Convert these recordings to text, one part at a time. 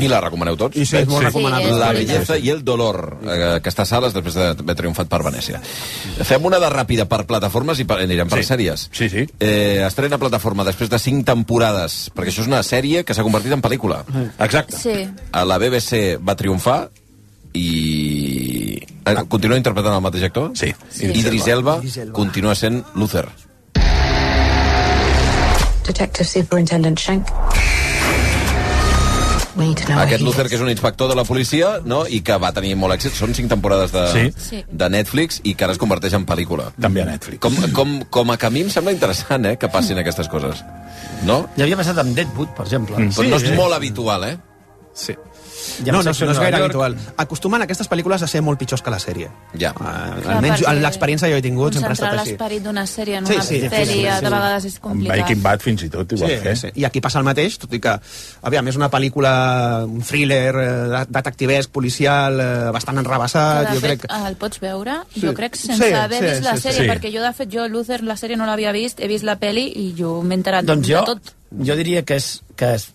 I la recomaneu tots? I sí, és molt Sí, recomanable. La bellesa i el dolor, eh, que està a sales després d'haver triomfat per Venècia. Fem una de ràpida per plataformes i per, anirem per Sí. sèries. Sí, sí. Eh, estrena plataforma després de 5 temporades, perquè això és una sèrie que s'ha convertit en pel·lícula. Exacte. Sí. A la BBC va triomfar i... Eh, continua interpretant el mateix actor? Sí. Idris Elba Idris Elba. continua sent Luther. Detective Superintendent Schenk. Aquest he Luther, que és un inspector de la policia, no? i que va tenir molt èxit, són cinc temporades de, Sí. Sí. de Netflix i que ara es converteix en pel·lícula. També a Netflix. Com, com, com a mi em sembla interessant, eh, que passin aquestes coses. No? Ja havia passat amb Deadwood, per exemple. Mm. Però no és molt habitual, eh? Sí. Ja no, amb no, Sexo no és gaire York. habitual. Acostumen aquestes pel·lícules a ser molt pitjors que la sèrie. Ja. Uh, almenys perquè l'experiència que jo he tingut sempre ha estat Concentrar així. l'esperit d'una sèrie en Sí, una sí, sèrie, difícil, de sí. vegades és Amb complicat. Breaking Bad fins i tot ho va fer. Sí, sí. I aquí passa el mateix, tot i que, aviam, és una pel·lícula, un thriller, eh, detectivesc, policial, eh, bastant enrabassat, de jo fet, crec... que- el pots veure, Sí. jo crec, sense Sí, haver sí, vist la sí, sèrie, sí. perquè jo, de fet, jo, Luther, la sèrie no l'havia vist, he vist la peli i jo m'he enterat Doncs jo, de tot. jo diria que és, que és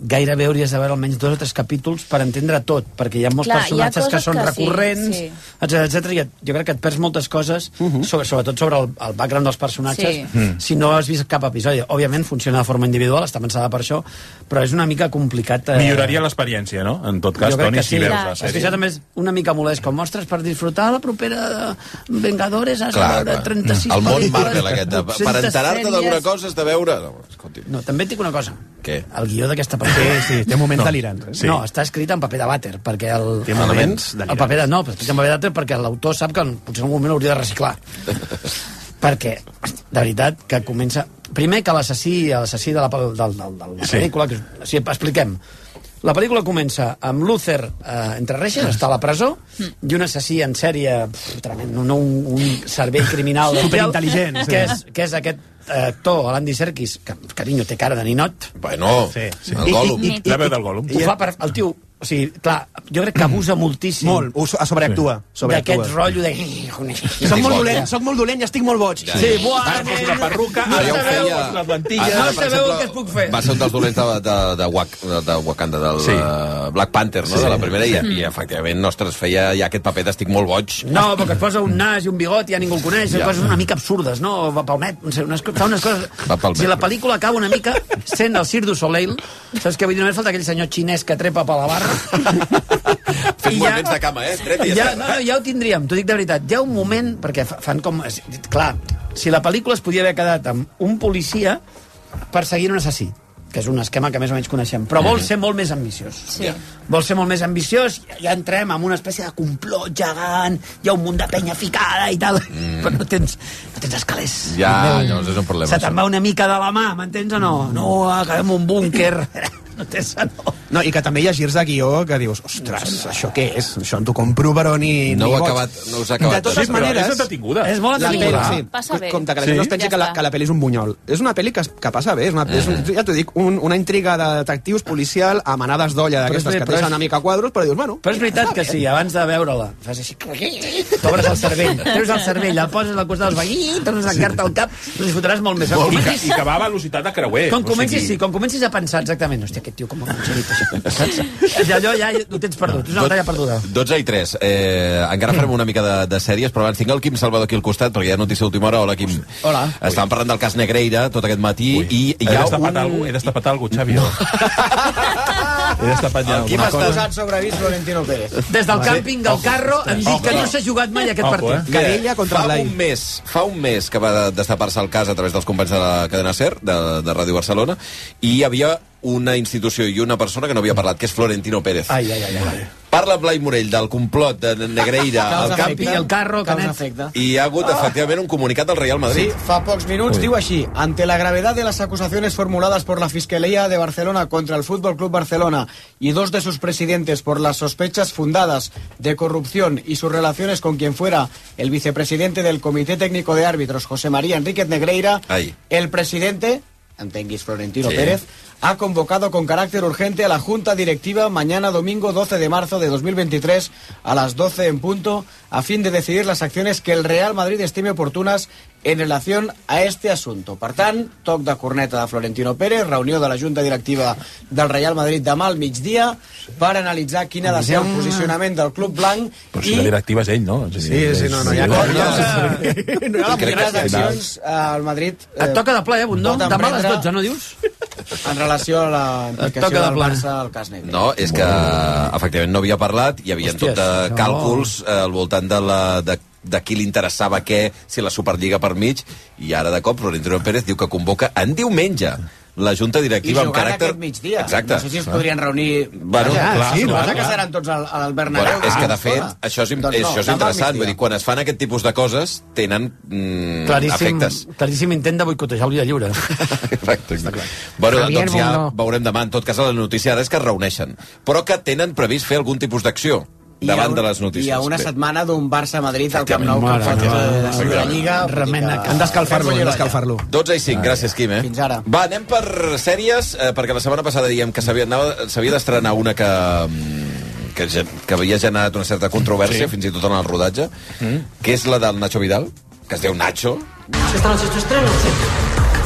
gairebé hauries de veure almenys dos o tres capítols per entendre tot, perquè hi ha molts Clar, hi ha personatges que són que sí, recurrents, sí. etc etc. i et- jo crec que et perds moltes coses, sobre, sobretot sobre el, el background dels personatges, Sí. Mm. si no has vist cap episodi. Òbviament funciona de forma individual, està pensada per això, però és una mica complicat... Eh, Milloraria l'experiència, no? En tot cas, Toni, que si sí. veus la sèrie. això també és una mica molest, com mostres per disfrutar la propera Vengadores has Clar, de clar. 36 El món Marvel aquest, de, per 800 enterar-te d'alguna cosa has de veure... No, escolti. No, també et dic una cosa. Què? El guió d'aquesta Sí, pel·lícula... sí, té moments delirants. Eh? Sí. No, està escrit en paper de vàter, perquè el... Té el- moments El delirants. paper de... No, però escrit en paper de vàter perquè l'autor sap que potser en algun moment hauria de reciclar. perquè, de veritat, que comença... Primer que l'assassí l'assassí de la, pel- del, del, de la Sí. pel·lícula... Que, o sigui, expliquem. La pel·lícula comença amb Luther eh, entre reixes, està a la presó, i un assassí en sèrie pf, tremend, un, un, un cervell criminal Superintel·ligent, sí. que, és, que és aquest actor, l'Andy Serkis, que, carinyo, té cara de ninot, Bueno, Sí, sí. el Gollum. I- i- La veu del Gollum. ho fa per... El tio, o sigui, clar, jo crec que abusa moltíssim Molt, so- sobreactua. sobreactua. d'aquest rotllo de... Soc molt dolent, soc molt dolent i estic molt boig. Ja. Sí, buah, Ara una perruca, no ara ja ho sabeu feia... les lentilles. Ara, No per sabeu exemple, que es puc fer. Va ser un dels dolents de, de, de, Wak, de, de Wakanda, del Sí. uh, Black Panther, no? Sí. de la primera, i, i efectivament, ostres, feia ja aquest paper d'estic molt boig. No, perquè es posa un nas i un bigot i ja ningú el coneix, Ja. ja. coses una mica absurdes, no? Va pel net, no sé, unes, co- fa unes coses... Va pel si la pel·lícula acaba una mica sent el Cirque du Soleil, saps què vull dir? Només falta aquell senyor xinès que trepa per la barra. I ja- moviments de cama, eh? Dret i ja, esquerra. no, no, ja ho tindríem, t'ho dic de veritat. Hi ha un moment, perquè fa- fan com... Clar, si la pel·lícula es podia haver quedat amb un policia perseguint un assassí, que és un esquema que més o menys coneixem, però vol ser molt més ambiciós. Sí. Vol ser molt més ambiciós, ja, ja entrem en una espècie de complot gegant, hi ha un munt de penya ficada i tal, mm. però no tens, no tens escalers. Ja, Déu. llavors és un problema, Se te'n va una mica de la mà, m'entens o no? No, acabem un búnquer. no tens... No. No, i que també hi ha girs de guió que dius, ostres, això què és? Això no t'ho compro, però ni... No ni ho acabat, no us ha acabat. De totes Sí, maneres... és entretinguda. És molt La entretinguda. sí. Passa bé. Compte que la Sí. gent no es pensi Ja que, la, que la pel·li és un bunyol. És una pel·li que, que passa bé. És una, és un, ja t'ho dic, un, una intriga de detectius policial a manades d'olla d'aquestes que tens és- una mica a quadros, però dius, bueno... Però és veritat que sí, abans de veure-la, fas així... T'obres el cervell, treus el cervell, el poses al costat dels veïns, tornes a encar-te al cap, hi fotràs molt més. I que, I que va a velocitat de creuer. quan o comencis, sigui, sí, quan comencis a pensar exactament, hòstia, aquest tio com ha aconseguit això, saps? És allò ja ho tens perdut, és una batalla perduda. 12 i 3. Eh, encara farem una mica de, de sèries, però abans tinc el Quim Salvador aquí al costat, perquè hi ha notícia d'última hora. Hola, Quim. Hola. Estàvem parlant del cas Negreira tot aquest matí, Ui, i hi he ha destapat un... algú, he destapat algú, Xavi. o? he destapat ja Quim alguna està- cosa. Posat sobre avís Florentino Pérez. Des del càmping del carro em dic que no s'ha jugat mai aquest partit. eh? Querella contra fa Blai. un mes, fa un mes que va destapar-se el cas a través dels companys de la cadena SER, de, de Ràdio Barcelona, i hi havia una institució i una persona que no havia parlat, que és Florentino Pérez. Ai, ai, ai, ai. Parla Blai Morell del complot de Negreira al càmping efecte. el carro, Canet. i hi ha hagut, efectivament, un comunicat del Real Sí, Madrid. fa pocs minuts diu així. Ante la gravedad de las acusaciones formuladas por la Fiscalía de Barcelona contra el Fútbol Club Barcelona y dos de sus presidentes por las sospechas fundadas de corrupción y sus relaciones con quien fuera el vicepresidente del Comité Técnico de Árbitros, José María Enríquez Negreira, Ahí. el presidente entenguis Florentino Sí. Pérez, ha convocado con carácter urgente a la Junta Directiva mañana domingo 12 de marzo de 2023 a las 12 en punto a fin de decidir las acciones que el Real Madrid estime oportunas en relación a este asunto. Per tant, toc de corneta de Florentino Pérez, reunió de la Junta Directiva del Real Madrid demà al migdia per analitzar quin ha de ser el posicionament del Club Blanc Però si la directiva és ell, no? És dir, Sí, sí, no, no, hi ha coses- no hi ha sí. accions eh, al Madrid Et toca de ple, eh, Bundó? Demà a les emprendre 12, no dius? en relació a la implicació toca de del. Barça al cas negre. No, és que efectivament no havia parlat, hi havia Hòsties, tot de càlculs eh, al voltant de, la, de, de qui li interessava què, si la Superliga per mig, i ara de cop Florentino Pérez diu que convoca en diumenge la Junta Directiva amb jugant caràcter... aquest migdia. Exacte. No sé si es podrien reunir... Bueno, Vaja, clar, sí, clar, passa que clar. seran tots al, al Bernabéu. Bueno, és que, de cada fet, estona. això és, Doncs no, això és interessant. Vull dir, quan es fan aquest tipus de coses, tenen mm, Claríssim, efectes. claríssim intent de boicotejar el dia lliure. Exacte, exacte. Bueno, Javier doncs ja Bundó. veurem demà. En tot cas, la notícia ara és que es reuneixen. Però que tenen previst fer algun tipus d'acció davant un- de les notícies. I a una Bé. setmana d'un Barça-Madrid al Camp Nou que Mare decidir la Lliga. Remena Han d'escalfar-lo, han Fem-ho d'escalfar-lo. 12 i 5, gràcies, Quim, eh? Fins ara. Va, anem per sèries, eh, perquè la setmana passada dèiem que s'havia d'estrenar una que, mm, que, que havia generat una certa controvèrsia, sí. fins i tot en el rodatge, mm. que és la del Nacho Vidal, que es diu Nacho. Esta noche es tu estreno.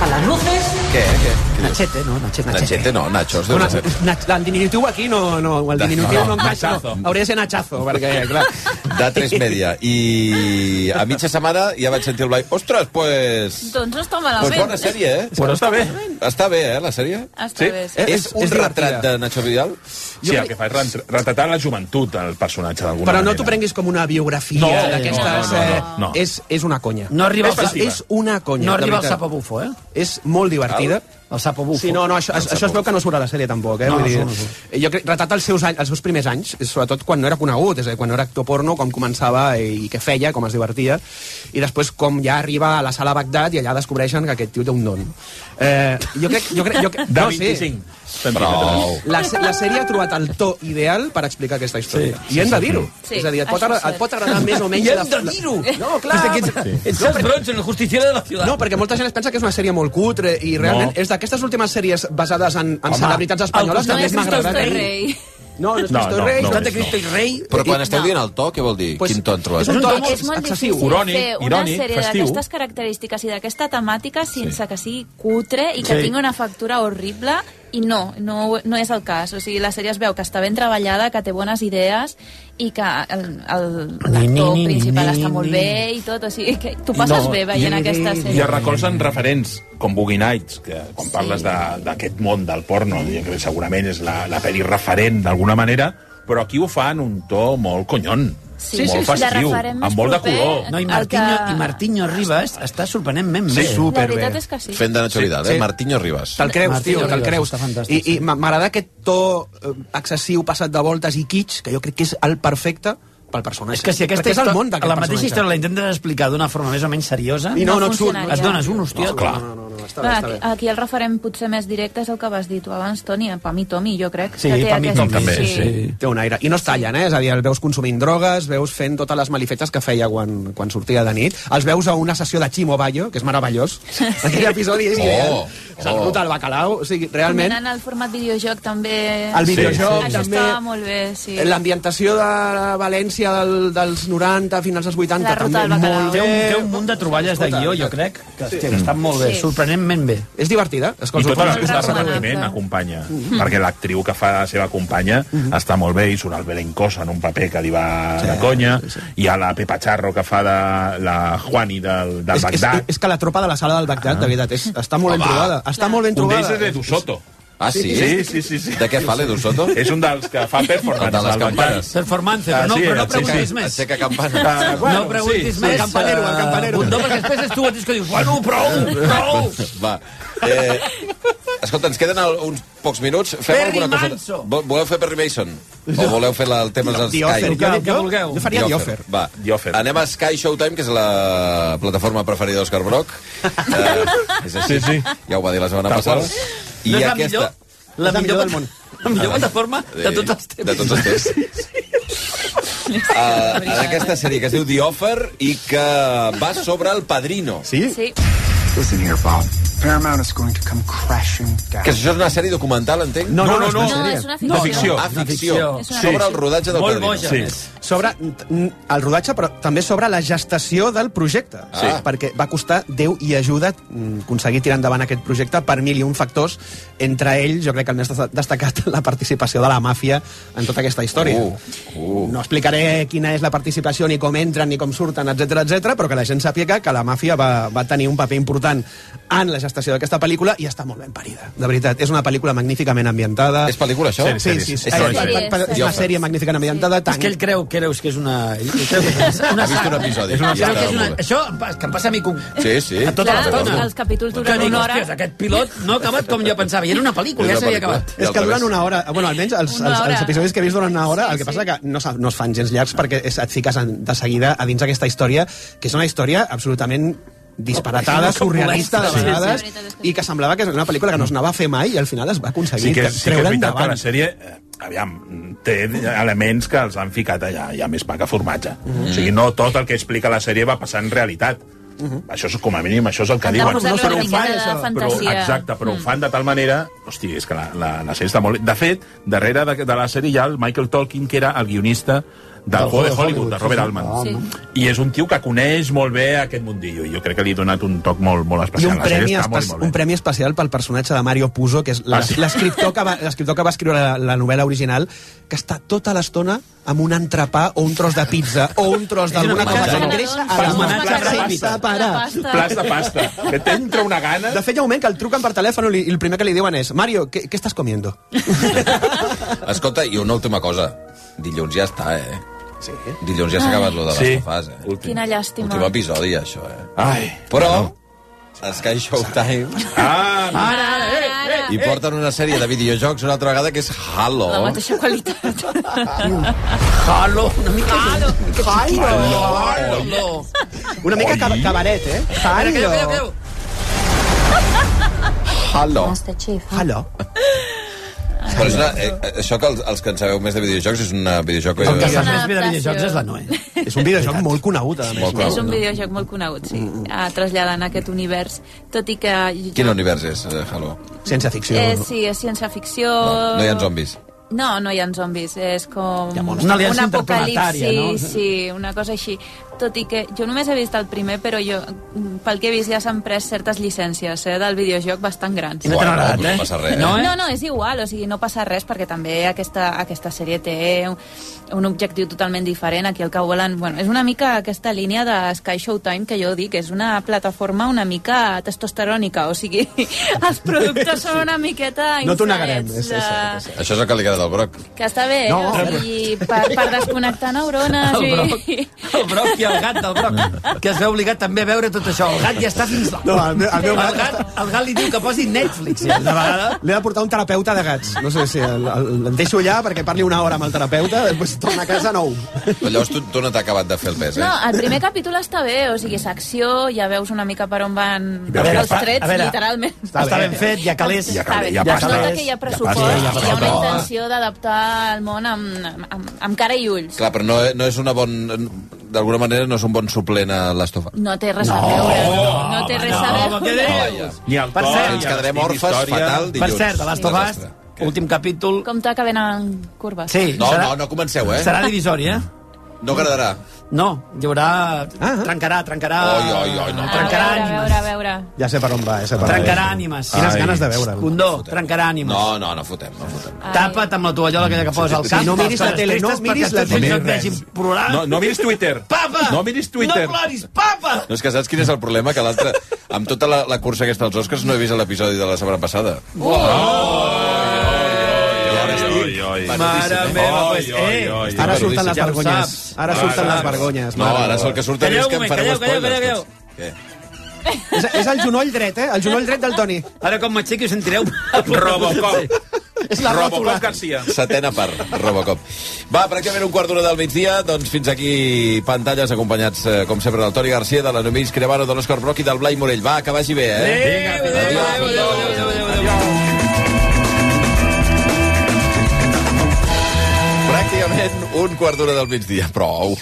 A las luces. Què, què? Nachete, no? Nachete. Nachete, no, Nacho. Es diu Una, Nachete. nach, el diminutiu aquí no, no el diminutiu no, No, no encaixa, no. hauria de ser nachazo, perquè, clar... de 3 Media. I a mitja setmana ja vaig sentir el Blai. Ostres, pues... Doncs no està Pues malament. bona sèrie, eh? Però està bé. Està bé, eh, la sèrie? Està Sí. bé, sí. És, és- un és retrat de Nacho Vidal? Sí, el que fa és ret- retratar la joventut, el personatge, d'alguna Però manera. no t'ho prenguis com una biografia No, d'aquestes... no, no, no, eh, no. És, és una conya. No arriba és, és una conya. No arriba al sapo bufo, eh? És molt divertida. El sapo bufo. Sí, no, no, això, això es veu que no surt a la sèrie tampoc, eh? No, Vull dir, no surt, Jo crec, retrata els seus, anys, els seus primers anys, sobretot quan no era conegut, és a dir, quan no era actor porno, com començava i què feia, com es divertia, i després com ja arriba a la sala Bagdad i allà descobreixen que aquest tio té un don. Eh, jo crec... Jo crec jo, crec- De no, 25. Sí. Prou. La, la sèrie ha trobat el to ideal per explicar aquesta història. Sí, I hem de dir-ho. sí. És a dir, et pot, Això és agradar, cert. et pot agradar més o menys... I hem de dir-ho! No, clar. Ets Charles Bronson, el justiciero de la ciudad. No, perquè molta gent es pensa que és una sèrie molt cutre i realment No. és d'aquestes últimes sèries basades en, en Home, celebritats espanyoles el que No més és m'ha Cristo agradat. el a mi. rei. No, no és No, Cristo no, Rei. no. De Cristo i rei. Però quan esteu No. dient el to, què vol dir? Pues- Quin to han trobat? és un to és molt excessiu. difícil Irònic, fer una irònic, sèrie festiu. d'aquestes característiques i d'aquesta temàtica sense que sigui cutre i que Sí. tingui una factura horrible i no, no, no és el cas. O sigui, la sèrie es veu que està ben treballada, que té bones idees i que el- el- Ni, ni, l'actor ni, principal ni, està molt ni. bé i tot. O sigui, que tu passes No, bé veient ni, aquesta ni, I sèrie. es recolzen referents com Boogie Nights, que quan Sí. parles de- d'aquest món del porno, que segurament és la, la pel·li referent d'alguna manera, però aquí ho fan un to molt conyon, Sí, molt sí, sí, festiu, la amb molt de color. No, i Martinho, que- i Martinho Ribas està sorprenentment Sí, bé. La superbé. veritat és que sí. Fent de Nacho Vidal, eh? sí. Martinho Ribas. Te'l creus, Martí tio, te'l creus. I, i sí. m'a- m'agrada aquest to eh, excessiu, passat de voltes i kitsch, que jo crec que és el perfecte pel personatge. És que si aquesta és el món d'aquest la mateixa història la intentes explicar d'una forma més o menys seriosa, I no, No no et surt. et dones un hostiot. No, clar. No, no, no, està bé, està bé. aquí, aquí el referent potser més directe és el que vas dir tu abans, Toni, pa mi Tomi, jo crec. Sí, que té pa mi aquest- Tomi, també, sí. sí. Té un aire. I no es tallen, eh? És a dir, el veus consumint drogues, veus fent totes les malifetes que feia quan, quan sortia de nit. Els veus a una sessió de Chimo Bayo, que és meravellós. Aquell episodi és Oh, ideal. oh. Se'l ruta el bacalao. O sigui, realment, Combinant el format videojoc també... el videojoc Això també... estava molt bé, sí. L'ambientació de València del, dels 90 fins als 80 La ruta també molt Té bé. un, té un munt de troballes de guió, jo crec, que, hòstia, que estan molt bé, Sí. Sorprenentment bé. És divertida. I Escolta, tota la de repartiment acompanya, perquè l'actriu que fa la seva companya està molt bé i surt el Belencosa en un paper que li va de conya, hi ha la Pepa Charro que fa de la Juani del, del és, és, Bagdad, és que la tropa de la sala del Bagdad, de veritat, és, està molt ben Home. trobada. Està molt ben un trobada. d'ells és l'Edu Soto. Ah, sí? Sí, sí, sí, sí. De què fa l'Edu Soto? És un dels que fa performance. De les campanes. Performance, Ah, però no, sí, però no aixeca- preguntis més. Aixeca. Ah, bueno, no preguntis sí, més. el campanero, el campanero. Bundó, perquè després és tu mateix que dius, bueno, prou, prou. Va. Eh, escolta, ens queden uns pocs minuts. Fem Perry alguna cosa... Manso. Vo- Voleu fer Perry Mason? O voleu fer la, el tema dels The Offer, Sky? jo, que vulgueu. jo faria The Offer. Va, The Offer. Anem a Sky Showtime, que és la plataforma preferida d'Òscar Broc. Eh, és així. Sí, sí. Ja ho va dir la setmana passada. I no és la aquesta... millor, la És la millor, millor del món. la millor plataforma de tots els temps. De tots els temps. Uh, en aquesta sèrie que es diu The Offer i que va sobre el Padrino. Sí? Sí. Listen here, Bob. Paramount is going to come crashing down. Que això és una sèrie documental, entenc? No, no, no, no, és una No, sèrie. és una No, ficció. ficció. Ah, ficció. És una Sobre ficció. el rodatge del Molt Padrino. boja. Sí. sobre el rodatge, però també sobre la gestació del projecte. Sí. Perquè va costar Déu i ajuda mm, aconseguir tirar endavant aquest projecte per mil i un factors. Entre ells, jo crec que el més desta- destacat, la participació de la màfia en tota aquesta història. Uh, uh. No explicaré quina és la participació, ni com entren, ni com surten, etc etc, però que la gent sàpiga que la màfia va, va tenir un paper important en la gestació d'aquesta pel·lícula i està molt ben parida. De veritat, és una pel·lícula magníficament ambientada. És pel·lícula, això? Sí, sí, sí, És sí. sèrie. És, una sèrie magníficament ambientada. És que ell creu, creus que és una... Ell creu que és una Ha vist un episodi. És una, ja que és una, això que em passa a mi com... Sí, sí. A tota Clar, l'estona. els capítols duren una hora. aquest pilot no ha acabat com jo pensava. I era una pel·lícula, ja una s'havia acabat. És que duren una hora. Bueno, almenys els, els, els episodis que he vist duren una hora. El que passa que no, no es fan gens llargs perquè és, et fiques de seguida a dins d'aquesta història, que és una història absolutament disparatada, surrealista de molesta, sí, sí. vegades, Sí, sí. i que semblava que és una pel·lícula que no es anava a fer mai i al final es va aconseguir Sí que, sí que és treure veritat que endavant. la sèrie, eh, aviam, té elements que els han ficat allà, hi ha més pa que formatge. Mhm. O sigui, no tot el que explica la sèrie va passar en realitat. Això és, com a mínim, això és el que de diuen. posar-li Però ho fa, miqueta de això. Però, exacte, però ho fan de tal manera... Hosti, és que la, la, la sèrie està molt... De fet, darrere de, de la sèrie hi ha el Michael Tolkien, que era el guionista del Juego de Hollywood, de Robert Altman. Sí. I és un tio que coneix molt bé aquest mundillo. i Jo crec que li he donat un toc molt, molt I especial. un La sèrie premi, molt, espe molt bé. un premi especial pel personatge de Mario Puzo, que és la- Ah, sí? l'escriptor que, va, l'escriptor que va escriure la, la novel·la original, que està tota l'estona amb un entrepà o un tros de pizza o un tros d'alguna una cosa amb greix a la un mà sense pasta. parar. Plats de pasta. Que t'entra una gana... De fet, hi ha un moment que el truquen per telèfon i el primer que li diuen és Mario, què, què estàs comiendo? Escolta, i una última cosa. Dilluns ja està, eh? Sí. Dilluns ja s'ha acabat lo de les Sí. sofàs, eh? Últim. Quina llàstima. Últim episodi, això, eh? Ai. Però, a Sky Showtime, Ah, Ara, ara, eh, eh. i porten una sèrie de videojocs una altra vegada que és Halo. La mateixa qualitat. Halo, una mica... Halo. Halo. Halo. Una mica cab cabaret, eh? Calleu, calleu. Halo. Halo. Però és una, eh, això que els, els que en sabeu més de videojocs és una videojoc... El que eh, sap una més bé de videojocs és la Noé. És un videojoc molt conegut, a més. Molt conegut. És un videojoc molt conegut, sí, uh, traslladant aquest univers, tot i que... Quin univers és, eh, Halo? Ciència-ficció. Eh, sí, és ciència-ficció... No, no hi ha zombis. No, no hi ha zombis, és com... Hi ha. Una aliança un apocalipsi, no? sí, una cosa així. Tot i que jo només he vist el primer, però jo, pel que he vist, ja s'han pres certes llicències eh, del videojoc bastant grans. I no t'ha Bueno, agradat, no eh? passa res, eh? No, eh? No, no, és igual, o sigui, no passa res perquè també aquesta, aquesta sèrie té un, un objectiu totalment diferent. Aquí el que volen... Bueno, és una mica aquesta línia de Sky Showtime que jo dic, és una plataforma una mica testosterònica, o sigui, els productes són una miqueta No t'ho negarem, és- és cert, és de- Això és el que li agrada del Broc. Que està bé, No, no, o sigui, per, per desconnectar neurones El i... Broc, el Broc i el gat del Broc, que es veu obligat també a veure tot això. El gat ja està fins... No, el meu- el meu el, gat gat, el gat li diu que posi Netflix. Ja, una vegada. L'he de portar un terapeuta de gats. No sé si el, el, el deixo allà perquè parli una hora amb el terapeuta, després torna a casa nou. Però llavors tu, tu no t'ha acabat de fer el pes, eh? No, el primer capítol està bé, o sigui, és acció, ja veus una mica per on van A veure, els trets, a veure, literalment. Està, està ben fet, hi ha calés. Hi ha Està calés, bé. hi ha Es pasta. nota que hi ha pressupost, Hi ha hi ha, pasta, hi ha una intenció d'adaptar el món amb, amb, amb cara i ulls. Clar, però no, no és una bon... D'alguna manera no és un bon suplent a l'estofa. No té res a veure. No, té res a no, veure. què dius? Vaja. Ni el Per cert, ni Ens el quedarem orfes fatal Per dilluns. cert, a l'Ast of Us, Desastre. últim capítol... Com que venen curves. Sí, No, serà, no, no comenceu, eh? serà divisori, eh? No agradarà. No, hi haurà... Ah. Trencarà, trencarà... Oi, oi, oi, no. A Trencarà veure, a ànimes. veure, a veure. Ja sé per on va, ja sé per on va. Trencarà ànimes. Quines Ai. ganes de veure'l. Condó, trencarà ànimes. No, no, no fotem, no fotem. Tapa't amb la tovallola aquella que posa al cap. no miris la tele, no miris la tele. no plorar. No, no miris Twitter. Papa! No miris Twitter. No ploris, papa! No, és que saps quin és el problema? Que l'altre... Amb tota la, la cursa aquesta als Oscars no he vist l'episodi de la setmana passada. Oi, oi, oi. Mare meva, pues, eh, oi. Ara surten les vergonyes. Ara surten les vergonyes. No, ara és el que surt a Calleu risc que em fareu spoilers. Què? És, és el genoll dret, eh? El genoll dret del Toni. Ara com m'aixequi ho sentireu. Robocop. És la ròtula. Robocop Garcia. Setena part, Robocop. Va, pràcticament un quart d'hora del migdia, doncs fins aquí pantalles acompanyats, eh, com sempre, del Toni Garcia, de la Nomís Crevaro, de l'Òscar Broc i del Blai Morell. Va, que vagi bé, eh? Vinga, adéu, adéu, adéu, adéu, adéu, adéu, adéu. Un quart d'hora del migdia. Prou.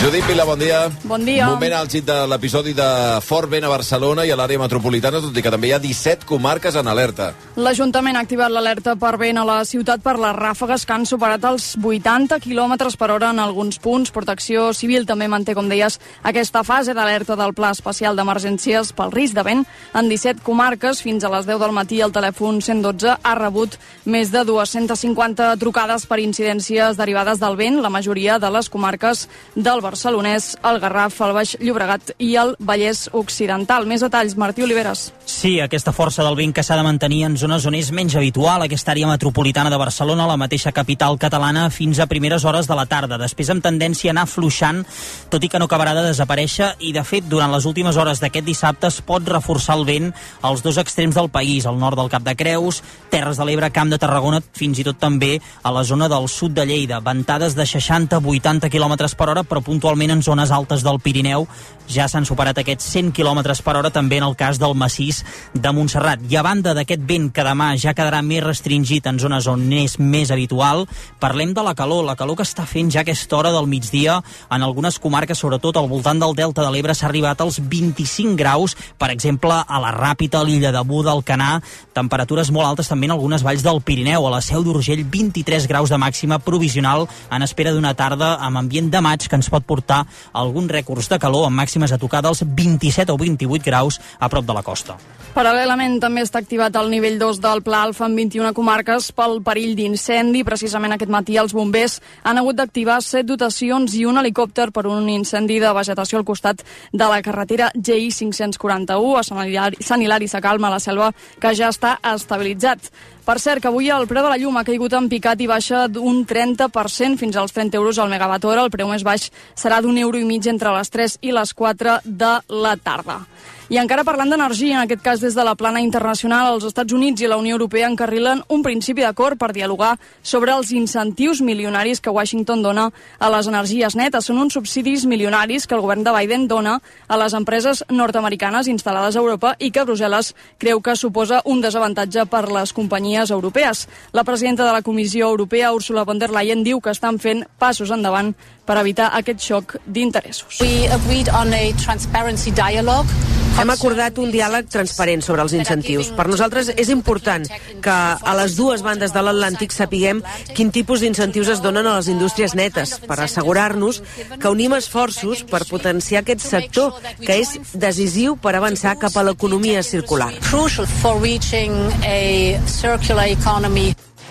Judit Vila, bon dia. Bon dia. Moment àlgid de l'episodi de Fort Vent a Barcelona i a l'àrea metropolitana, tot i que també hi ha 17 comarques en alerta. L'Ajuntament ha activat l'alerta per vent a la ciutat per les ràfegues que han superat els 80 km per hora en alguns punts. Protecció Civil també manté, com deies, aquesta fase d'alerta del Pla Especial d'Emergències pel risc de vent en 17 comarques. Fins a les 10 del matí el telèfon 112 ha rebut més de 250 trucades per incidències derivades del vent, la majoria de les comarques del Barcelonès, el Garraf, el Baix Llobregat i el Vallès Occidental. Més detalls, Martí Oliveres. Sí, aquesta força del vent que s'ha de mantenir en zones on és menys habitual, aquesta àrea metropolitana de Barcelona, la mateixa capital catalana, fins a primeres hores de la tarda. Després amb tendència a anar fluixant, tot i que no acabarà de desaparèixer, i de fet, durant les últimes hores d'aquest dissabte es pot reforçar el vent als dos extrems del país, al nord del Cap de Creus, Terres de l'Ebre, Camp de Tarragona, fins i tot també a la zona del sud de Lleida. Ventades de 60-80 km per hora, però puntualment en zones altes del Pirineu. Ja s'han superat aquests 100 km per hora també en el cas del massís de Montserrat. I a banda d'aquest vent que demà ja quedarà més restringit en zones on és més habitual, parlem de la calor, la calor que està fent ja aquesta hora del migdia en algunes comarques, sobretot al voltant del Delta de l'Ebre, s'ha arribat als 25 graus, per exemple, a la Ràpita, a l'illa de Buda, al Canà, temperatures molt altes també en algunes valls del Pirineu, a la Seu d'Urgell, 23 graus de màxima provisional en espera d'una tarda amb ambient de maig que ens pot portar alguns rècords de calor amb màximes a tocar dels 27 o 28 graus a prop de la costa. Paral·lelament també està activat el nivell 2 del Pla Alfa en 21 comarques pel perill d'incendi. Precisament aquest matí els bombers han hagut d'activar set dotacions i un helicòpter per un incendi de vegetació al costat de la carretera GI 541 a Sant Hilari, Sacalma, la selva, que ja està estabilitzat. Per cert, que avui el preu de la llum ha caigut en picat i baixa d'un 30% fins als 30 euros al megawatt hora. El preu més baix serà d'un euro i mig entre les 3 i les 4 de la tarda. I encara parlant d'energia, en aquest cas des de la plana internacional, els Estats Units i la Unió Europea encarrilen un principi d'acord per dialogar sobre els incentius milionaris que Washington dona a les energies netes. Són uns subsidis milionaris que el govern de Biden dona a les empreses nord-americanes instal·lades a Europa i que Brussel·les creu que suposa un desavantatge per les companyies europees. La presidenta de la Comissió Europea, Ursula von der Leyen, diu que estan fent passos endavant per evitar aquest xoc d'interessos. We agreed on a transparency dialogue hem acordat un diàleg transparent sobre els incentius. Per nosaltres és important que a les dues bandes de l'Atlàntic sapiguem quin tipus d'incentius es donen a les indústries netes, per assegurar-nos que unim esforços per potenciar aquest sector, que és decisiu per avançar cap a l'economia circular.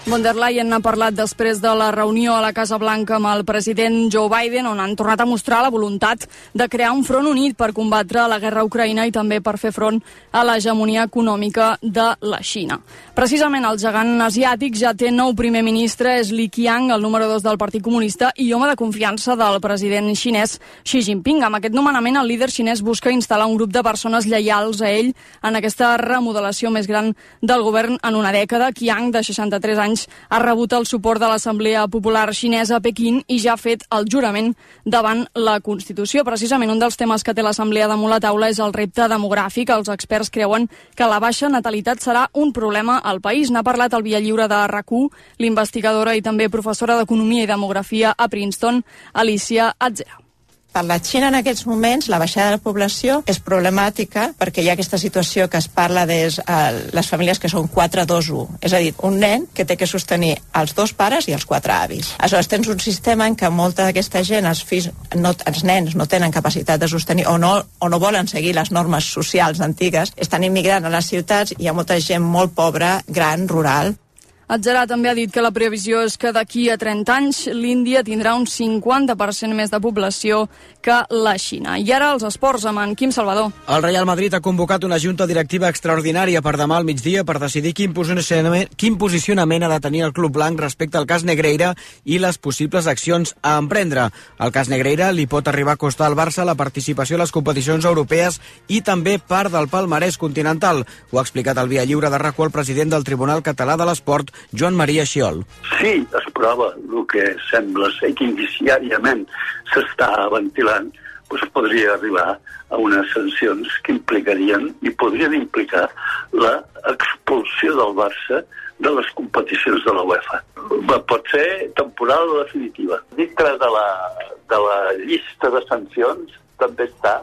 Von der Leyen ha parlat després de la reunió a la Casa Blanca amb el president Joe Biden, on han tornat a mostrar la voluntat de crear un front unit per combatre la guerra Ucraïna i també per fer front a l'hegemonia econòmica de la Xina. Precisament el gegant asiàtic ja té nou primer ministre, és Li Qiang, el número 2 del Partit Comunista i home de confiança del president xinès Xi Jinping. Amb aquest nomenament, el líder xinès busca instal·lar un grup de persones lleials a ell en aquesta remodelació més gran del govern en una dècada. Qiang, de 63 anys, anys ha rebut el suport de l'Assemblea Popular Xinesa a Pequín i ja ha fet el jurament davant la Constitució. Precisament un dels temes que té l'Assemblea damunt la taula és el repte demogràfic. Els experts creuen que la baixa natalitat serà un problema al país. N'ha parlat el Via Lliure de rac l'investigadora i també professora d'Economia i Demografia a Princeton, Alicia Atzera. Per la Xina en aquests moments la baixada de la població és problemàtica perquè hi ha aquesta situació que es parla de uh, les famílies que són 4-2-1, és a dir, un nen que té que sostenir els dos pares i els quatre avis. Aleshores tens un sistema en què molta d'aquesta gent, els, fills, no, els nens no tenen capacitat de sostenir o no, o no volen seguir les normes socials antigues, estan immigrant a les ciutats i hi ha molta gent molt pobra, gran, rural, Adjarà també ha dit que la previsió és que d'aquí a 30 anys l'Índia tindrà un 50% més de població que la Xina. I ara els esports amb en Quim Salvador. El Real Madrid ha convocat una junta directiva extraordinària per demà al migdia per decidir quin posicionament, quin posicionament ha de tenir el Club Blanc respecte al cas Negreira i les possibles accions a emprendre. El cas Negreira li pot arribar a costar al Barça la participació a les competicions europees i també part del palmarès continental. Ho ha explicat al Via Lliure de RACU el president del Tribunal Català de l'Esport, Joan Maria Xiol. Sí, es prova el que sembla ser que indiciàriament s'està ventilant, doncs podria arribar a unes sancions que implicarien i podrien implicar la expulsió del Barça de les competicions de la UEFA. Pot ser temporal o definitiva. Dintre de la, de la llista de sancions també està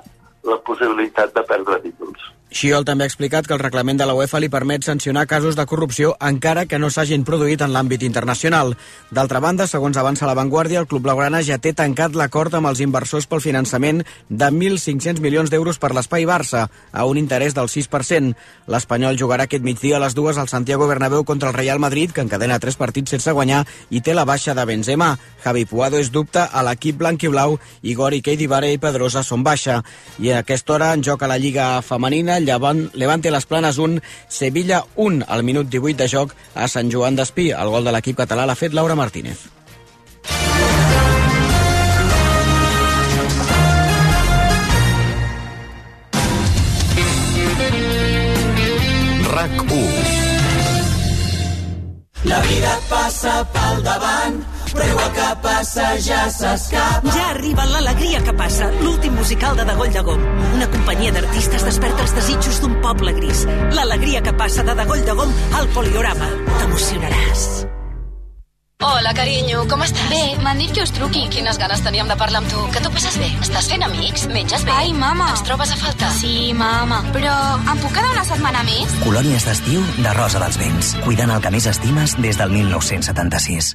la possibilitat de perdre títols. Xiol també ha explicat que el reglament de la UEFA li permet sancionar casos de corrupció encara que no s'hagin produït en l'àmbit internacional. D'altra banda, segons avança la Vanguardia, el Club Blaugrana ja té tancat l'acord amb els inversors pel finançament de 1.500 milions d'euros per l'Espai Barça, a un interès del 6%. L'Espanyol jugarà aquest migdia a les dues al Santiago Bernabéu contra el Real Madrid, que encadena tres partits sense guanyar i té la baixa de Benzema. Javi Puado és dubte a l'equip blanc i blau i Gori Keidibare i Pedrosa són baixa. I a aquesta hora en joc a la Lliga Femenina, Llevant, Levante les Planes 1, Sevilla 1 al minut 18 de joc a Sant Joan d'Espí. El gol de l'equip català l'ha fet Laura Martínez. RAC 1 La vida passa pel davant, però igual que passa ja s'escapa. Ja arriba l'alegria que passa, l'últim musical de Dagoll de Gom. Una companyia d'artistes desperta els desitjos d'un poble gris. L'alegria que passa de Dagoll de Gom al Poliorama. T'emocionaràs. Hola, carinyo, com estàs? Bé, m'han dit que us truqui. Quines ganes teníem de parlar amb tu. Que tu passes bé? Estàs fent amics? Menges bé? Ai, mama. Ens trobes a faltar? Sí, mama. Però em puc quedar una setmana més? Colònies d'estiu de Rosa dels Vents. Cuidant el que més estimes des del 1976.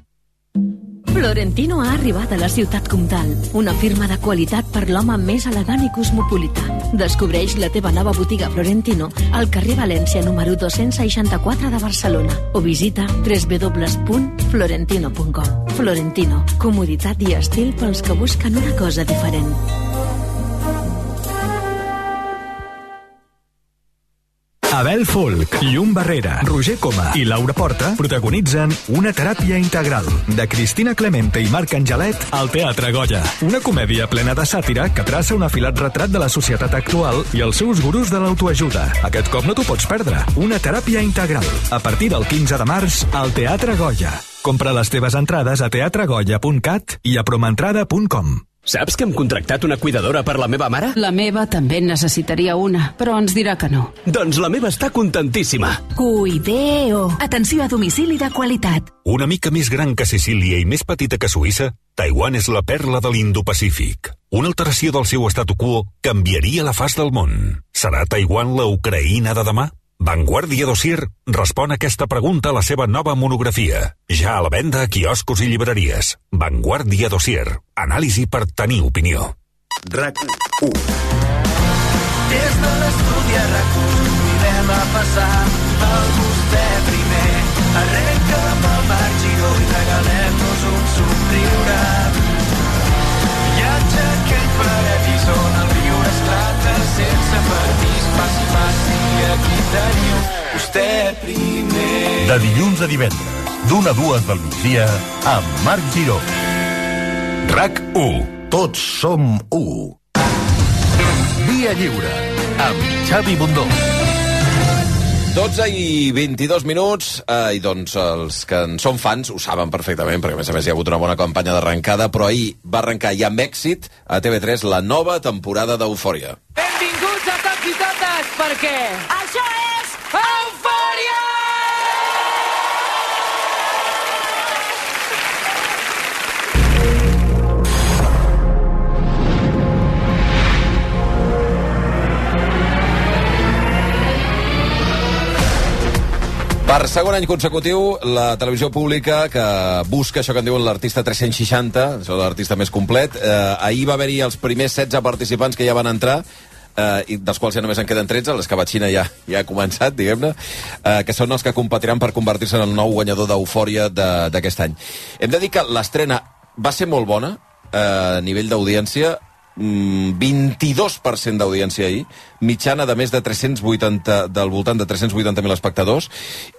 Florentino ha arribat a la ciutat comtal, una firma de qualitat per l'home més elegant i cosmopolita. Descobreix la teva nova botiga Florentino al carrer València número 264 de Barcelona o visita www.florentino.com. Florentino, comoditat i estil pels que busquen una cosa diferent. Abel Folk, Llum Barrera, Roger Coma i Laura Porta protagonitzen Una teràpia integral de Cristina Clemente i Marc Angelet al Teatre Goya. Una comèdia plena de sàtira que traça un afilat retrat de la societat actual i els seus gurus de l'autoajuda. Aquest cop no t'ho pots perdre. Una teràpia integral. A partir del 15 de març al Teatre Goya. Compra les teves entrades a teatregoya.cat i a promentrada.com. Saps que hem contractat una cuidadora per la meva mare? La meva també necessitaria una, però ens dirà que no. Doncs la meva està contentíssima. Cuideo. Atenció a domicili de qualitat. Una mica més gran que Sicília i més petita que Suïssa, Taiwan és la perla de l'Indo-Pacífic. Una alteració del seu statu quo canviaria la faç del món. Serà Taiwan la Ucraïna de demà? Vanguardia Dossier respon a aquesta pregunta a la seva nova monografia. Ja a la venda a quioscos i llibreries. Vanguardia Dossier. Anàlisi per tenir opinió. RAC 1 Des de l'estudi a RAC1 convidem a passar el vostè primer. Arrenca passi, aquí teniu vostè primer. De dilluns a divendres, d'una a dues del migdia, amb Marc Giró. RAC 1. Tots som 1. Via Lliure, amb Xavi Bundó. 12 i 22 minuts, eh, i doncs els que en són fans ho saben perfectament, perquè a més a més hi ha hagut una bona campanya d'arrencada, però ahir va arrencar ja amb èxit a TV3 la nova temporada d'Eufòria. Benvinguts totes, perquè... Això és Eufòria! Per segon any consecutiu, la televisió pública que busca això que en diuen l'artista 360, això de l'artista més complet, eh, ahir va haver-hi els primers 16 participants que ja van entrar, eh, i dels quals ja només en queden 13, l'escabatxina ja, ja ha començat, diguem-ne, eh, que són els que competiran per convertir-se en el nou guanyador d'Eufòria de- d'aquest any. Hem de dir que l'estrena va ser molt bona, eh, a nivell d'audiència, mm, 22% d'audiència ahir, mitjana de més de 380, del voltant de 380.000 espectadors,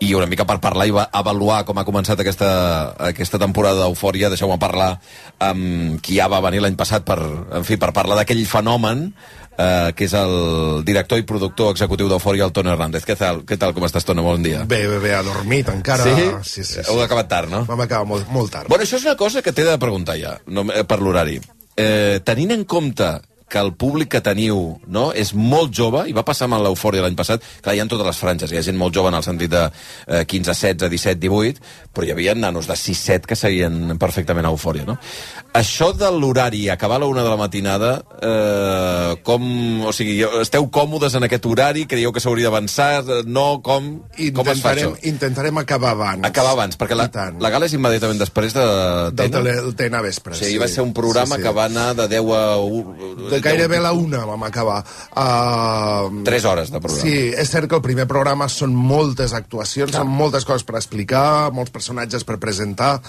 i una mica per parlar i va avaluar com ha començat aquesta, aquesta temporada d'Eufòria, deixeu-me parlar amb qui ja va venir l'any passat per, en fi, per parlar d'aquell fenomen eh, que és el director i productor executiu d'Eufòria, el Toni Hernández. Què tal, què tal com estàs, Toni? Bon dia. Bé, bé, bé, adormit encara. Sí? Sí, sí, sí. Heu acabat tard, no? Vam acabar molt, molt tard. Bueno, això és una cosa que t'he de preguntar ja, no, eh, per l'horari. Eh, tenint en compte que el públic que teniu no, és molt jove, i va passar amb l'eufòria l'any passat, clar, hi ha totes les franges, hi ha gent molt jove en el sentit de eh, 15, 16, 17, 18, però hi havia nanos de 6, 7 que seguien perfectament a eufòria, no? Això de l'horari, acabar a la una de la matinada, eh, com, o sigui, esteu còmodes en aquest horari? Creieu que s'hauria d'avançar? No? Com, com es fa Intentarem, això? intentarem acabar abans. Acabar abans, perquè la, la gala és immediatament després de... Del Tena? tele, el Tena Vespre. O sigui, va ser un programa que va anar de 10 a 1... De gairebé la una vam acabar. Uh, 3 hores de programa. Sí, és cert que el primer programa són moltes actuacions, són moltes coses per explicar, molts personatges per presentar,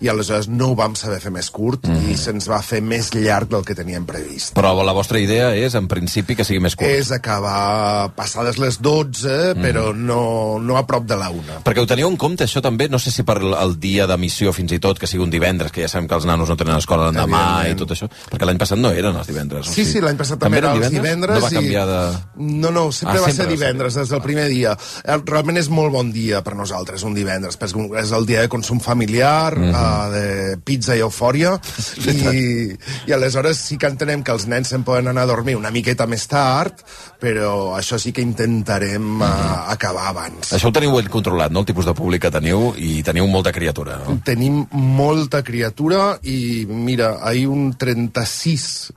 i aleshores no ho vam saber fer més curt Mhm. i se'ns va fer més llarg del que teníem previst. Però la vostra idea és, en principi, que sigui més curt. És acabar passades les 12, Mhm. però no, no a prop de la una. Perquè ho teniu en compte, això també, no sé si per el dia d'emissió fins i tot, que sigui un divendres, que ja sabem que els nanos no tenen escola l'endemà i tot això, perquè l'any passat no eren els divendres. o Sí, sí, l'any passat també, era els divendres. No va i- canviar de... No, no, sempre Ah, va sempre ser va ser divendres, des del primer dia. Eh, Realment és molt bon dia per nosaltres, un divendres, perquè és el dia de consum familiar, Mhm. uh, de pizza i eufòria, i, i aleshores sí que entenem que els nens se'n poden anar a dormir una miqueta més tard, però això sí que intentarem uh, acabar abans. Això ho teniu ben controlat, no?, el tipus de públic que teniu, i teniu molta criatura, no? Tenim molta criatura i, mira, ahir un 36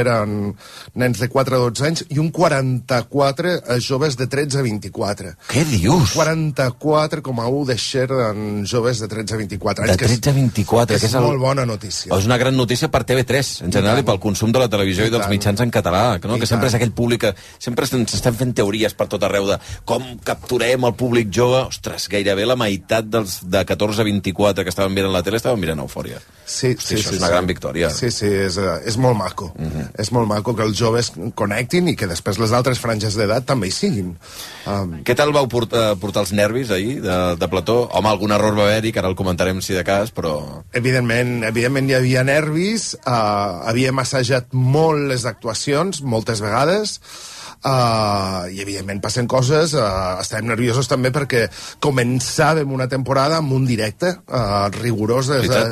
eren nens de 4 a 12 anys i un 44 a joves de 13 a 24. Què dius? 44,1 eren joves de 13 a 24 anys. De 13 a 24, que és, que és el- molt bona notícia. És una gran notícia per TV3, en general, i, pel consum de la televisió i, I dels tant. mitjans en català, que, no? I que sempre tant. és aquell públic que sempre ens estem fent teories per tot arreu de com capturem el públic jove. Ostres, gairebé la meitat dels de 14 a 24 que estaven mirant la tele estaven mirant Eufòria. Sí, Hosti, sí, això sí, és una sí. gran victòria. Sí, sí, és, eh, és molt maco. Uh Mhm. És molt maco que els joves connectin i que després les altres franges d'edat també hi siguin. Um, Què tal vau portar, portar els nervis ahir de, de plató? Home, algun error va haver-hi, que ara el comentarem si de cas, però... Evidentment, evidentment hi havia nervis, uh, havíem assajat molt les actuacions, moltes vegades, uh, i evidentment passen coses, uh, estem nerviosos també perquè començàvem una temporada amb un directe uh, rigorós des, de,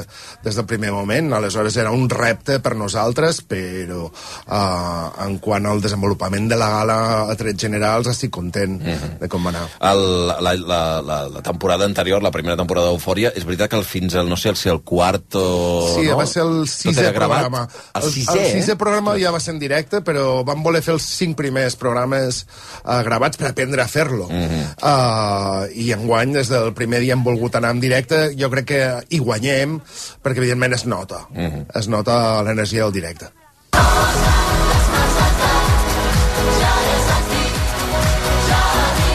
des del primer moment, aleshores era un repte per nosaltres, però uh, en quant al desenvolupament de la gala a trets generals estic content Mhm. de com va anar. El, la, la, la, la temporada anterior, la primera temporada d'Eufòria, és veritat que el, fins al, no sé, el, si el quart o... Sí, no? va ser el sisè programa. El sisè, el sisè eh? programa ja va ser en directe, però vam voler fer els cinc primers programes uh, gravats per aprendre a fer-lo. Mhm. uh, I enguany, des del primer dia hem volgut anar en directe. Jo crec que hi guanyem, perquè evidentment es nota. Mhm. Es nota l'energia del directe.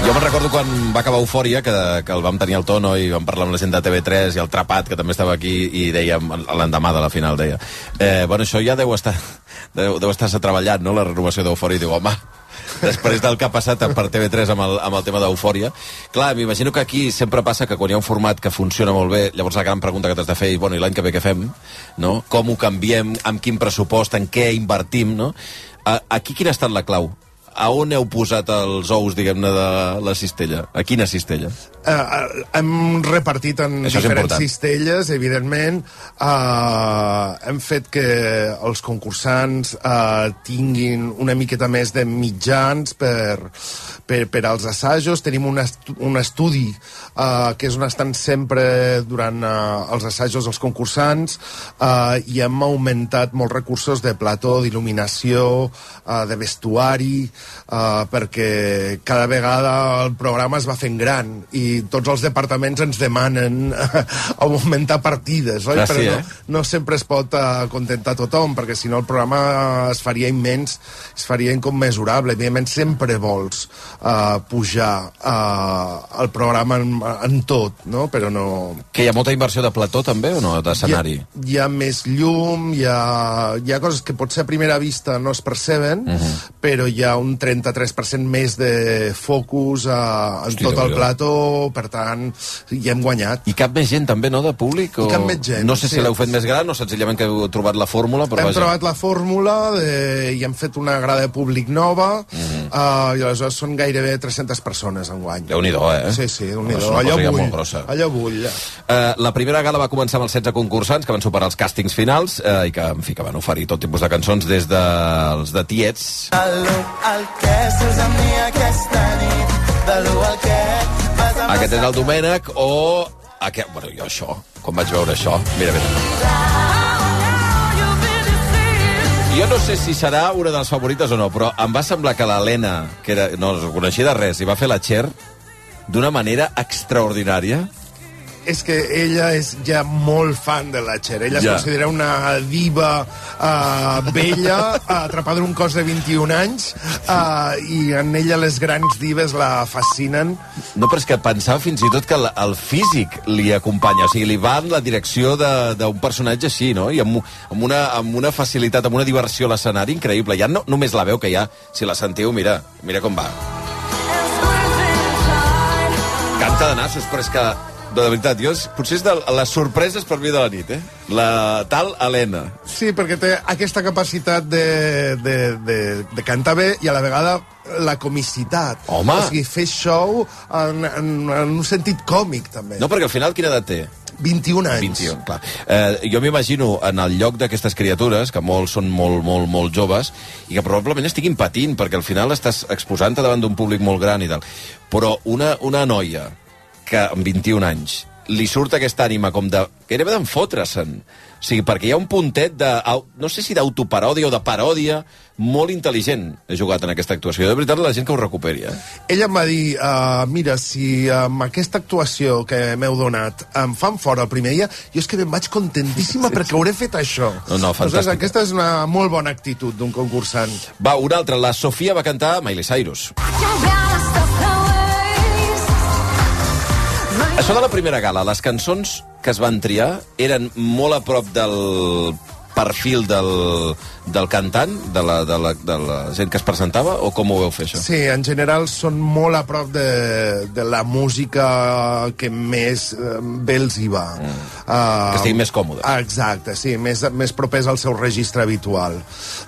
Jo me'n recordo quan va acabar Eufòria, que, que el vam tenir al tono i vam parlar amb la gent de TV3 i el Trapat, que també estava aquí, i dèiem, l'endemà de la final, deia, eh, bueno, això ja deu estar, deu, deu estar-se treballant, no?, la renovació d'Eufòria, i diu, home, després del que ha passat per TV3 amb el, amb el tema d'Eufòria. Clar, m'imagino que aquí sempre passa que quan hi ha un format que funciona molt bé, llavors la gran pregunta que t'has de fer és, bueno, i l'any que ve què fem? No? Com ho canviem? Amb quin pressupost? En què invertim? No? Aquí quina ha estat la clau? A on heu posat els ous, diguem-ne, de la cistella? A quina cistella? Uh, hem repartit en Això diferents cistelles, evidentment. Uh, hem fet que els concursants uh, tinguin una miqueta més de mitjans per, per, per als assajos. Tenim un, estu un estudi uh, que és on estan sempre durant uh, els assajos els concursants uh, i hem augmentat molts recursos de plató, d'il·luminació, uh, de vestuari, uh, perquè cada vegada el programa es va fent gran i tots els departaments ens demanen augmentar partides, oi? Clar, sí, Però eh? no, no sempre es pot uh, contentar tothom, perquè si no el programa es faria immens, es faria incommesurable. Evidentment sempre vols uh, pujar uh, el programa en, en tot, no? Però no... Que hi ha molta inversió de plató, també, o no, d'escenari? Hi, hi ha més llum, hi ha, hi ha coses que potser a primera vista no es perceben, Mhm. però hi ha un un 33% més de focus uh, en Hosti, tot el plató, per tant, hi hem guanyat. I cap més gent, també, no, de públic? O... I cap més gent, No sé si sí. l'heu fet més gran o senzillament que heu trobat la fórmula, però hem vaja. trobat la fórmula de, i hem fet una grada de públic nova mm -hmm. uh, i aleshores són gairebé 300 persones en guany. Déu-n'hi-do, eh? Sí, sí, déu nhi allò bull, molt grossa. allò bull. Eh, la primera gala va començar amb els 16 concursants que van superar els càstings finals eh, i que, en fi, que van oferir tot tipus de cançons des dels de tiets El, el que surts amb mi aquesta nit, de l'1 al que vas amb Aquest és el Domènec o... Aquest... Bueno, jo això, quan vaig veure això... Mira, mira. Jo no sé si serà una de les favorites o no, però em va semblar que l'Helena, que era, no es coneixia de res, i va fer la Cher d'una manera extraordinària. És que ella és ja molt fan de la Cher. Ella es Ja. considera una diva uh, vella, atrapada en un cos de 21 anys, uh, i en ella les grans dives la fascinen. No, però és que pensava fins i tot que el, el físic li acompanya, o sigui, li va en la direcció de- d'un personatge així, no? I amb, amb, una, amb una facilitat, amb una diversió a l'escenari increïble. Ja no només la veu, que ja, si la sentiu, mira, mira com va. Canta de nassos, però és que, de veritat, jo, és- potser és de les sorpreses per mi de la nit, eh? La tal Helena. Sí, perquè té aquesta capacitat de, de, de, de cantar bé i a la vegada la comicitat. Home! O sigui, fer show en, en, en un sentit còmic, també. No, perquè al final quina edat té? 21 anys. 21, clar. Eh, jo m'imagino en el lloc d'aquestes criatures, que molts són molt, molt, molt joves, i que probablement estiguin patint, perquè al final estàs exposant-te davant d'un públic molt gran i tal. Però una, una noia que amb 21 anys li surt aquesta ànima com de... gairebé d'enfotre-se'n. O sigui, perquè hi ha un puntet de... no sé si d'autoparòdia o de paròdia molt intel·ligent he jugat en aquesta actuació. De veritat, la gent que ho recuperi, eh? Ella em va dir, uh, mira, si amb aquesta actuació que m'heu donat em fan fora el primer dia, jo és que me'n vaig contentíssima sí, perquè hauré fet això. No, no, fantàstica. Aleshores, aquesta és una molt bona actitud d'un concursant. Va, una altra. La Sofia va cantar Miley Cyrus. Això de la primera gala, les cançons que es van triar eren molt a prop del perfil del, del cantant, de la, de, la, de la gent que es presentava, o com ho veu fer, això? Sí, en general són molt a prop de, de la música que més eh, bé els hi va. Mm. Uh, Que estiguin més còmodes. Exacte, sí, més, més propers al seu registre habitual.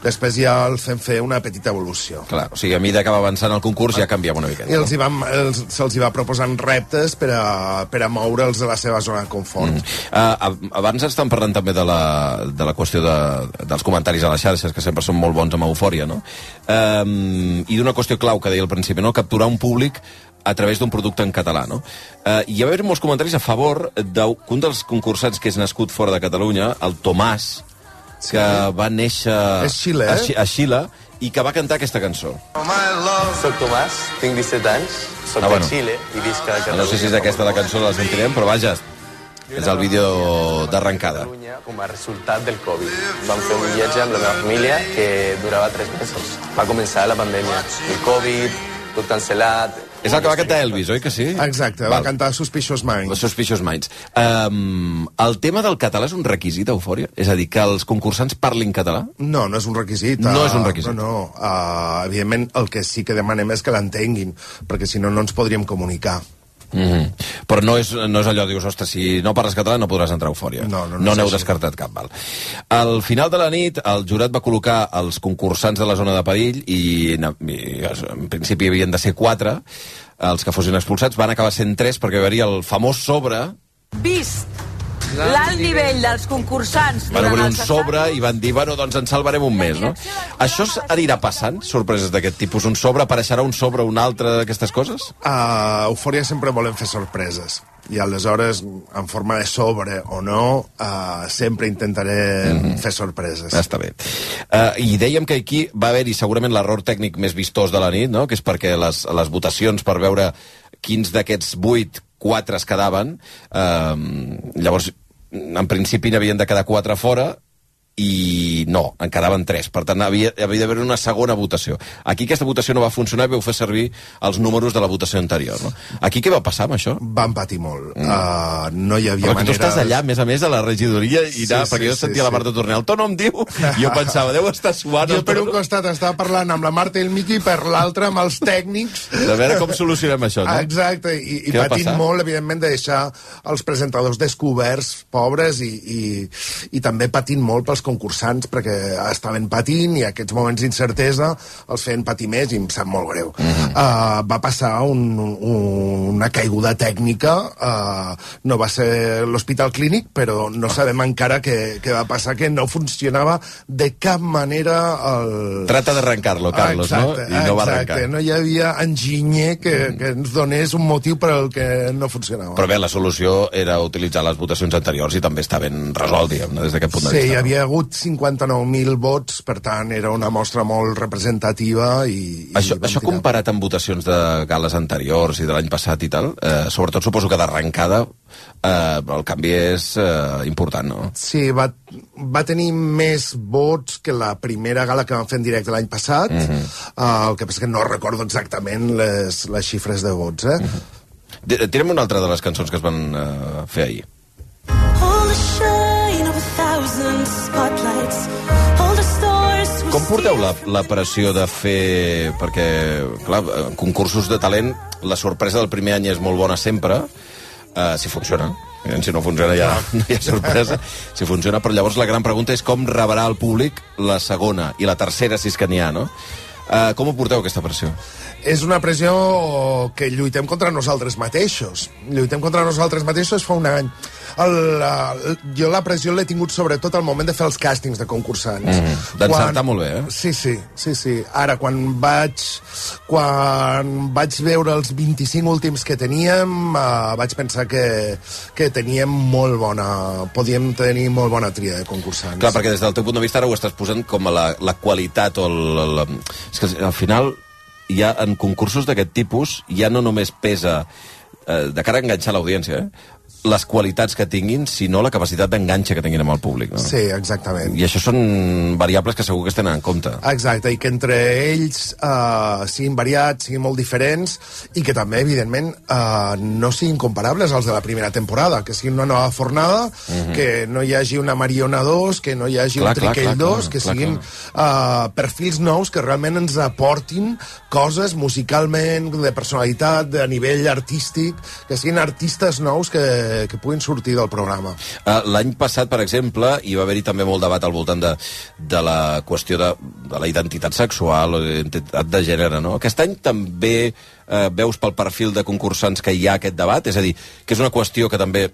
Després ja el fem fer una petita evolució. Clar, o sigui, a mesura que va avançant el concurs ja canviava una miqueta. I els hi vam, els, se'ls hi va proposant reptes per a, per a moure'ls de la seva zona de confort. Mm. Uh, abans estan parlant també de la, de la qüestió de, dels comentaris a les xarxes, que sempre són molt bons amb eufòria, no? Um, I d'una qüestió clau que deia al principi, no? Capturar un públic a través d'un producte en català, no? Uh, hi va haver molts comentaris a favor d'un dels concursants que és nascut fora de Catalunya, el Tomàs, que va néixer És Xile, a, eh? Xi- a Xile i que va cantar aquesta cançó. Soc Tomàs, tinc 17 anys, soc Ah, de bueno. Xile i visc a Catalunya. No sé si és aquesta la cançó, la sentirem, però vaja, és el vídeo d'arrencada. com a resultat del Covid. Vam fer un viatge amb la meva família que durava tres mesos. Va començar la pandèmia. El Covid, tot cancel·lat... És el que va cantar Elvis, oi que sí? Exacte, va cantar Suspicious Minds. Suspicious Minds. Um, el tema del català és un requisit Eufòria? És a dir, que els concursants parlin català? No, no és un requisit. No ah, és un requisit. No, no. Uh, evidentment, el que sí que demanem és que l'entenguin, perquè si no, no ens podríem comunicar. Mm -hmm. Però no és, no és allò, dius, ostres, si no parles català no podràs entrar a Eufòria. No, no, no no n'heu descartat cap, val. Al final de la nit, el jurat va col·locar els concursants de la zona de perill i, en, i en principi havien de ser quatre, els que fossin expulsats, van acabar sent tres perquè hi hauria el famós sobre Vist l'alt nivell dels concursants van obrir un sobre i van dir, bueno, doncs en salvarem un mes, no? Això anirà passant, sorpreses d'aquest tipus? Un sobre apareixerà un sobre un altre d'aquestes coses? A Eufòria sempre volem fer sorpreses. I aleshores, en forma de sobre o no, uh, sempre intentaré mm -hmm. fer sorpreses. Està bé. Uh, I dèiem que aquí va haver-hi segurament l'error tècnic més vistós de la nit, no? que és perquè les, les votacions per veure quins d'aquests vuit, quatre es quedaven, uh, llavors, en principi n'havien de quedar quatre fora, i no, en quedaven tres. Per tant, havia, havia d'haver una segona votació. Aquí aquesta votació no va funcionar i vau fer servir els números de la votació anterior. No? Aquí què va passar amb això? Van patir molt. Mm. Uh, no hi havia Però que tu manera... estàs allà, a més a més, a la regidoria, i Sí, anar, sí, perquè jo sí, sentia sí. la Marta Tornel, el Tono em diu, i jo pensava, deu estar suant Jo per un costat estava parlant amb la Marta i el Miqui, per l'altre amb els tècnics. De veure com solucionem això, no? Exacte, i, i patint molt, evidentment, de deixar els presentadors descoberts, pobres, i, i, i també patint molt pels concursants, perquè estaven patint i aquests moments d'incertesa els feien patir més i em sap molt greu. Mm -hmm. uh, va passar un, un, una caiguda tècnica, uh, no va ser l'hospital clínic, però no sabem encara què, què va passar, que no funcionava de cap manera el... Trata d'arrencar-lo, Carlos, exacte, no? I no va exacte. arrencar. No hi havia enginyer que, que ens donés un motiu per al que no funcionava. Però bé, la solució era utilitzar les votacions anteriors i també està ben resolt, diguem des d'aquest punt de Sí, vista. hi havia hagut 59.000 vots, per tant, era una mostra molt representativa i... i Això, això tirar. comparat amb votacions de gales anteriors i de l'any passat i tal, eh, sobretot suposo que d'arrencada eh, el canvi és eh, important, no? Sí, va, va tenir més vots que la primera gala que vam fer en directe l'any passat. Mhm. -huh. uh, el que passa que no recordo exactament les, les xifres de vots, eh? Mhm. -huh. Tirem una altra de les cançons que es van eh, fer ahir. Com porteu la, la pressió de fer... Perquè, clar, en concursos de talent, la sorpresa del primer any és molt bona sempre, eh, si funciona. Eh, Si no funciona ja no hi ha sorpresa. Si funciona, però llavors la gran pregunta és com rebrà el públic la segona i la tercera, si és que n'hi ha, no? Eh, com ho porteu, aquesta pressió? És una pressió que lluitem contra nosaltres mateixos. Lluitem contra nosaltres mateixos fa un any. El, el, jo la pressió l'he tingut sobretot al moment de fer els càstings de concursants. Mm, D'encertar Quan- molt bé, eh? Sí, sí, sí, sí. Ara, quan vaig, quan vaig veure els 25 últims que teníem, uh, vaig pensar que, que teníem molt bona... Podíem tenir molt bona tria de concursants. Clar, perquè des del teu punt de vista ara ho estàs posant com a la, la qualitat o el, el, és que al final ja en concursos d'aquest tipus ja no només pesa eh, de cara a enganxar l'audiència, eh? Les qualitats que tinguin, sinó la capacitat d'enganxa que tinguin amb el públic. No? Sí, exactament. I això són variables que segur que es tenen en compte. Exacte, i que entre ells uh, siguin variats, siguin molt diferents, i que també, evidentment, uh, no siguin comparables als de la primera temporada, que siguin una nova fornada, Mhm. que no hi hagi una Mariona 2, que no hi hagi Clar, un clar, Triquell clar, 2, clar, que clar, siguin uh, perfils nous que realment ens aportin coses musicalment, de personalitat, de nivell artístic, que siguin artistes nous que, que puguin sortir del programa. Uh, L'any passat, per exemple, hi va haver-hi també molt debat al voltant de, de la qüestió de, de la identitat sexual identitat de gènere, no? Aquest any també eh, veus pel perfil de concursants que hi ha aquest debat? És a dir, que és una qüestió que també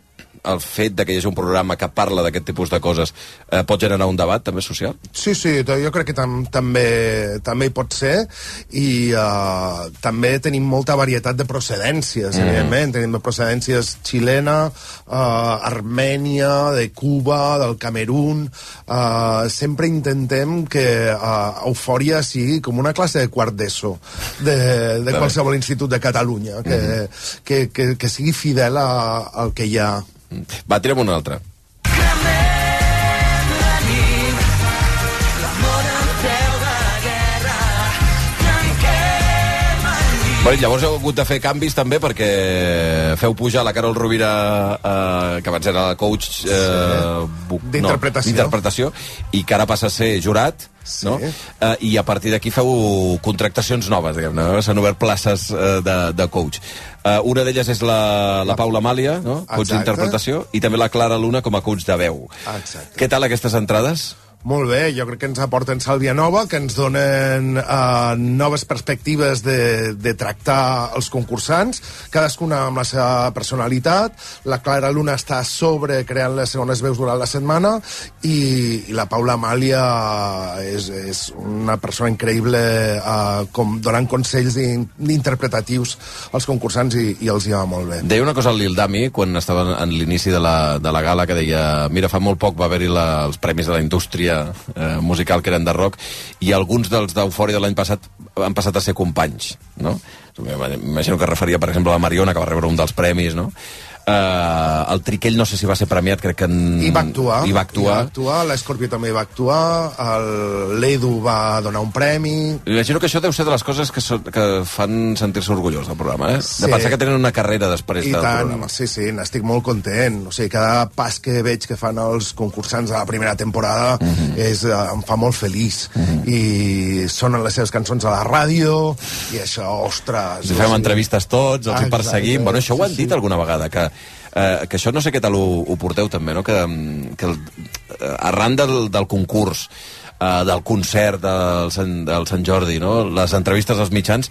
el fet de que hi hagi un programa que parla d'aquest tipus de coses eh, pot generar un debat també social? Sí, sí, jo crec que tam també, també hi pot ser i uh, també tenim molta varietat de procedències, Mm. mm. evidentment. Tenim procedències xilena, uh, Armènia, de Cuba, del Camerún... Uh, sempre intentem que uh, Eufòria sigui com una classe de quart d'ESO de, de qualsevol institut de Catalunya, que, Mhm. que, que, que sigui fidel a, al que hi ha. Va, tirem una altra. Bé, llavors heu hagut de fer canvis també perquè feu pujar la Carol Rovira, eh, que abans era la coach eh, bu- D'interpretació. no, i que ara passa a ser jurat, no? Eh, I a partir d'aquí feu contractacions noves, diguem-ne, no? s'han obert places eh, de, de coach. Eh, una d'elles és la, la Paula Amàlia, no? coach d'interpretació, i també la Clara Luna com a coach de veu. Exacte. Què tal aquestes entrades? Molt bé, jo crec que ens aporten sàlvia nova, que ens donen uh, noves perspectives de, de tractar els concursants, cadascuna amb la seva personalitat. La Clara Luna està sobre creant les segones veus durant la setmana i, i la Paula Amàlia és, és una persona increïble uh, com donant consells in- interpretatius als concursants i, i els hi va molt bé. Deia una cosa al Lil Dami quan estava en l'inici de, la, de la gala que deia mira, fa molt poc va haver-hi els premis de la indústria eh, musical que eren de rock i alguns dels d'Eufòria de l'any passat han passat a ser companys, no? M'imagino que referia, per exemple, a la Mariona, que va rebre un dels premis, no? Uh, el Triquell no sé si va ser premiat, crec que... En... I va actuar. I va actuar. Va actuar, l'Escorpio també va actuar, l'Edu va donar un premi... Imagino que això deu ser de les coses que, so, que fan sentir-se orgullós del programa, eh? Sí. De pensar que tenen una carrera després I del tant, programa. sí, sí, n'estic molt content. O sigui, cada pas que veig que fan els concursants de la primera temporada Mhm. és, eh, em fa molt feliç. I sonen les seves cançons a la ràdio, i això, ostres... Hi fem entrevistes tots, els hi Exacte. perseguim... Bueno, això ho han dit alguna vegada, que, eh, que això no sé què tal ho, ho porteu també, no? Que, mm, que el, eh, arran del, del concurs, eh, del concert del Sant, del Sant Jordi, no? les entrevistes als mitjans,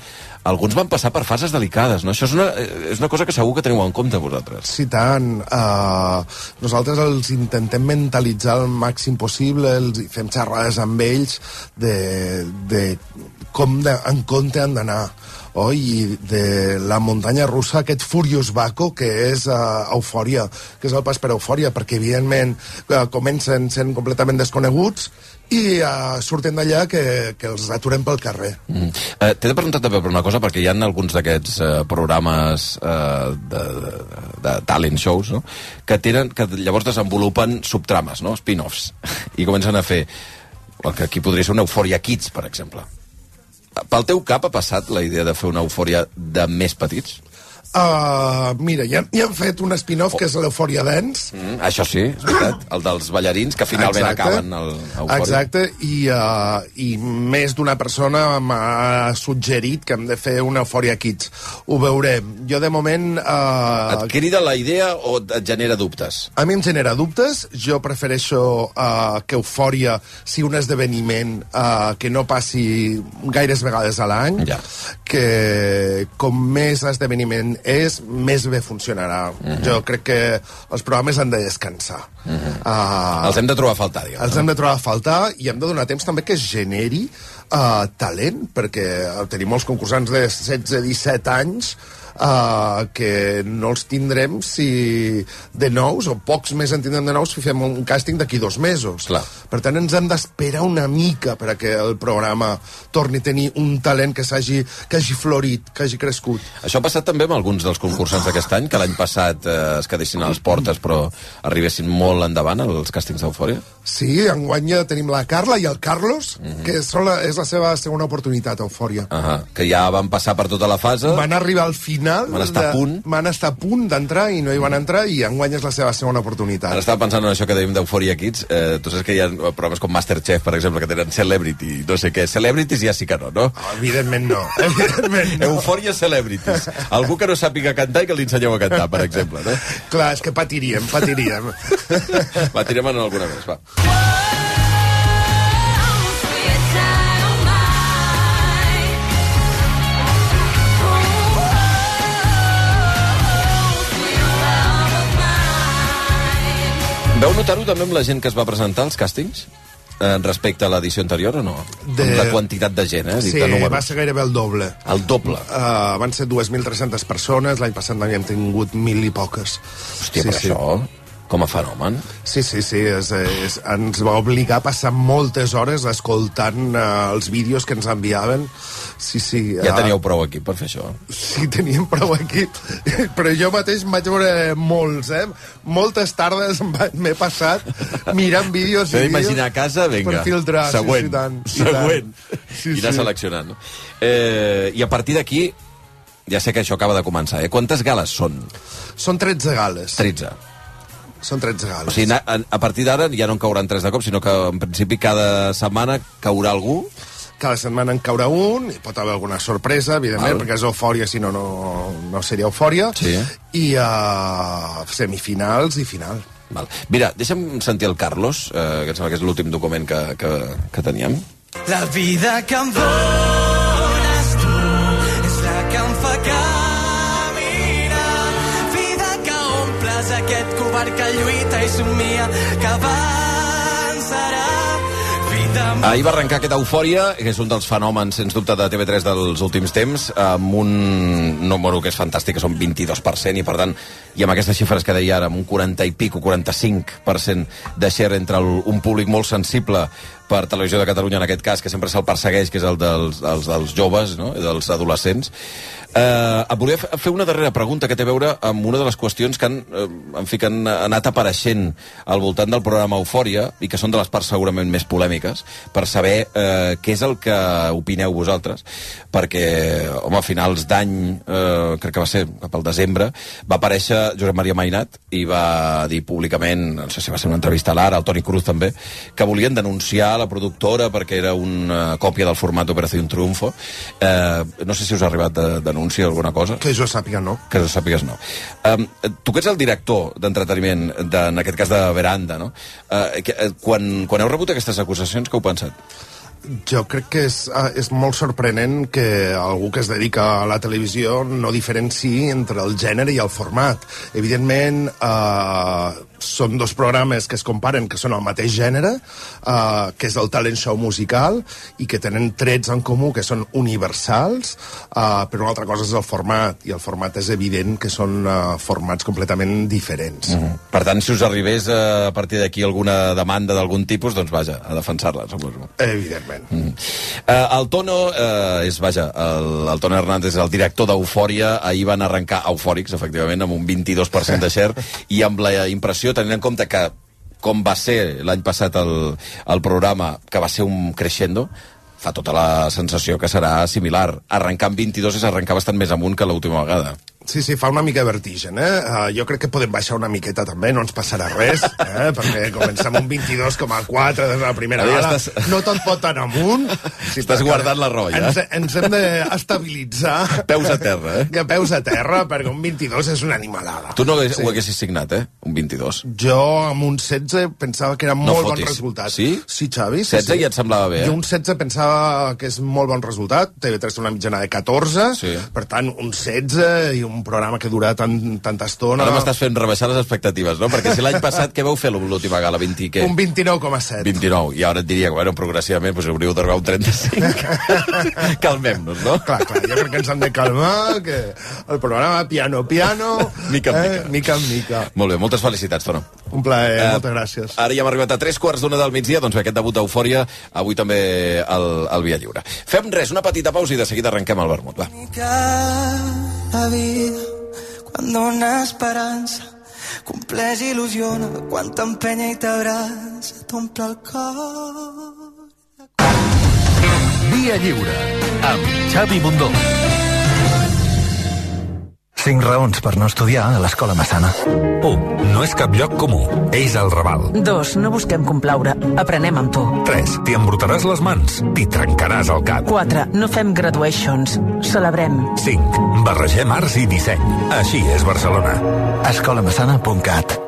alguns van passar per fases delicades, no? Això és una, eh, és una cosa que segur que teniu en compte vosaltres. Sí, tant. Uh, nosaltres els intentem mentalitzar el màxim possible, els fem xerrades amb ells de, de com de, en compte han d'anar oi? De la muntanya russa, aquest Furious Baco, que és uh, eufòria, que és el pas per eufòria, perquè, evidentment, uh, comencen sent completament desconeguts i uh, surten d'allà que, que els aturem pel carrer. Mm. Eh, T'he de preguntar també per una cosa, perquè hi ha alguns d'aquests eh, programes eh, de, de, de talent shows, no?, que, tenen, que llavors desenvolupen subtrames, no?, spin-offs, i comencen a fer el que aquí podria ser una eufòria kids, per exemple. Pel teu cap ha passat la idea de fer una eufòria de més petits? Uh, mira, ja, ja han fet un spin-off que és l'Eufòria Dance, Mm, això sí, és veritat. El dels ballarins, que finalment Exacte. acaben el, eufòria. Exacte, i, uh, i més d'una persona m'ha suggerit que hem de fer una Eufòria Kids. Ho veurem. Jo, de moment... Uh, Et crida la idea o et genera dubtes? a mi em genera dubtes. Jo prefereixo uh, que Eufòria sigui un esdeveniment uh, que no passi gaires vegades a l'any, ja. que com més esdeveniment és, més bé funcionarà. Mhm. Jo crec que els programes han de descansar. Uh -huh. uh, Els hem de trobar a faltar, diguem. els hem de trobar a faltar i hem de donar temps també que es generi uh, talent, perquè tenim molts concursants de 16-17 anys uh, que no els tindrem si de nous, o pocs més en tindrem de nous si fem un càsting d'aquí dos mesos. Clar. Per tant, ens hem d'esperar una mica perquè el programa torni a tenir un talent que s'hagi que hagi florit, que hagi crescut. Això ha passat també amb alguns dels concursants d'aquest any, que l'any passat eh, es quedessin a les portes però arribessin molt endavant als càstings d'Eufòria? Sí, enguany tenim la Carla i el Carlos, que són la, és la seva segona oportunitat Eufòria. -huh. Que ja van passar per tota la fase. Van arribar al final... Van estar a punt. Van estar a punt d'entrar i no hi van entrar i enguany és la seva segona oportunitat. Ara estava pensant en això que dèiem d'Eufòria Kids. Eh, tu saps que hi ha programes com Masterchef, per exemple, que tenen Celebrity, no sé què. Celebrities ja sí que no, no? Oh, evidentment no. Evidentment no. Eufòria Celebrities. Algú que no sàpiga cantar i que li ensenyeu a cantar, per exemple, no? Clar, és que patiríem, patiríem. Va, tirem en alguna més, va. Veu notar-ho també amb la gent que es va presentar als càstings? Eh, respecte a l'edició anterior o no? De- Amb la quantitat de gent, eh? dit Sí, de va ser gairebé el doble. El doble. Uh, van ser 2.300 persones, l'any passat n'havíem tingut mil i poques. Hòstia, però això, com a fenomen... Sí, sí, sí, és, és, ens va obligar a passar moltes hores escoltant uh, els vídeos que ens enviaven. Sí, sí. Ja uh, teníeu prou equip per fer això. Sí, teníem prou equip, però jo mateix em vaig veure molts, eh? Moltes tardes m'he passat mirant vídeos i vídeos a casa, vinga, per filtrar. següent, sí, sí, tant, i següent. tant. Sí, I anar sí. seleccionant. No? Eh, I a partir d'aquí, ja sé que això acaba de començar, eh? Quantes gales són? Són 13 gales. 13. Són 13 O gales. sigui, na- a, a partir d'ara ja no en cauran tres de cop, sinó que en principi cada setmana caurà algú. Cada setmana en caurà un, i pot haver alguna sorpresa, evidentment, Val. perquè és eufòria, si no, no, no seria eufòria. Sí. I uh, semifinals i final. Val. Mira, deixa'm sentir el Carlos, eh, que em sembla que és l'últim document que, que, que teníem. La vida que em dones tu és la que em fa caminar. Vida que omples aquest covard que lluita i somia que avançarà. Ahir va arrencar aquesta eufòria, que és un dels fenòmens, sens dubte, de TV3 dels últims temps, amb un número que és fantàstic, que són 22%, i per tant, i amb aquestes xifres que deia ara, amb un 40 i pico, 45% de share entre el, un públic molt sensible per Televisió de Catalunya, en aquest cas, que sempre se'l persegueix, que és el dels, dels, dels joves, no? Dels adolescents. Eh, et volia fe- fer una darrera pregunta que té a veure amb una de les qüestions que han, eh, en fi, que han anat apareixent al voltant del programa Eufòria i que són de les parts segurament més polèmiques per saber eh, què és el que opineu vosaltres perquè, home, a finals d'any eh, crec que va ser cap al desembre va aparèixer Josep Maria Mainat i va dir públicament, no sé si va ser una entrevista a l'Ara, al Toni Cruz també, que volien denunciar la productora perquè era una còpia del format Operació Triunfo. Eh, no sé si us ha arribat de, denúncia o alguna cosa. Que jo sàpiga, no. Que jo sàpigues, no. Um, tu que ets el director d'entreteniment, de, en aquest cas de Veranda, no? Uh, que, uh, quan, quan heu rebut aquestes acusacions, què heu pensat? Jo crec que és, eh, és molt sorprenent que algú que es dedica a la televisió no diferenciï entre el gènere i el format. Evidentment, eh, són dos programes que es comparen, que són el mateix gènere, eh, que és el talent show musical, i que tenen trets en comú que són universals, eh, però una altra cosa és el format, i el format és evident que són eh, formats completament diferents. Mm -hmm. Per tant, si us arribés eh, a partir d'aquí alguna demanda d'algun tipus, doncs vaja, a defensar-la, suposo. Evidentment. Mm. Uh, el Tono uh, és, vaja, el, el Tono Hernández és el director d'Eufòria. Ahir van arrencar eufòrics, efectivament, amb un 22% de share, i amb la impressió, tenint en compte que com va ser l'any passat el, el programa, que va ser un crescendo, fa tota la sensació que serà similar. Arrencar amb 22 és arrencar bastant més amunt que l'última vegada. Sí, sí, fa una mica de vertigen, eh? Uh, jo crec que podem baixar una miqueta també, no ens passarà res, eh? perquè comencem amb un 22,4 des de la primera Ara vegada. estàs- No tot pot anar amunt. Sí, Estàs guardant la roba, ja. Ens, ens hem d'estabilitzar. Peus a terra, eh? Que peus a terra, perquè un 22 és una animalada. Tu no sí. ho haguessis signat, eh? Un 22. Jo, amb un 16, pensava que era No molt bon fotis. resultat. Sí? Sí, Xavi. Sí, 16 sí. ja et semblava bé, eh? Jo un 16 pensava que és molt bon resultat. TV3 té una mitjana de 14, Sí. per tant, un 16 i un programa que dura tant, tanta estona... Ara m'estàs fent rebaixar les expectatives, no? Perquè si l'any passat què vau fer l'última gala? 20 i què? Un 29,7. 29. I ara et diria que, bueno, progressivament doncs, hauríeu d'arribar un 35. Calmem-nos, no? Clar, clar, jo crec que ens hem de calmar, que el programa piano, piano... Mica en eh, mica en mica. Molt bé, moltes felicitats, Tono. Un plaer, Eh, moltes gràcies. Ara ja hem arribat a tres quarts d'una del migdia, doncs bé, aquest debut d'Eufòria, avui també al, al Via Lliure. Fem res, una petita pausa i de seguida arrenquem el vermut, va. La vida, cuando una esperanza cumples ilusiona, quan t'empenya i t'abraça, t'omple el cor. Via Lliure, amb Xavi Bundó. Cinc raons per no estudiar a l'escola Massana. 1. No és cap lloc comú. És el Raval. Dos, no busquem complaure, aprenem amb tu. 3. T'hi embrutaràs les mans. T'hi trencaràs el cap. 4. No fem graduations, celebrem. 5. Barregem arts i disseny. Així és Barcelona. escolamassana.cat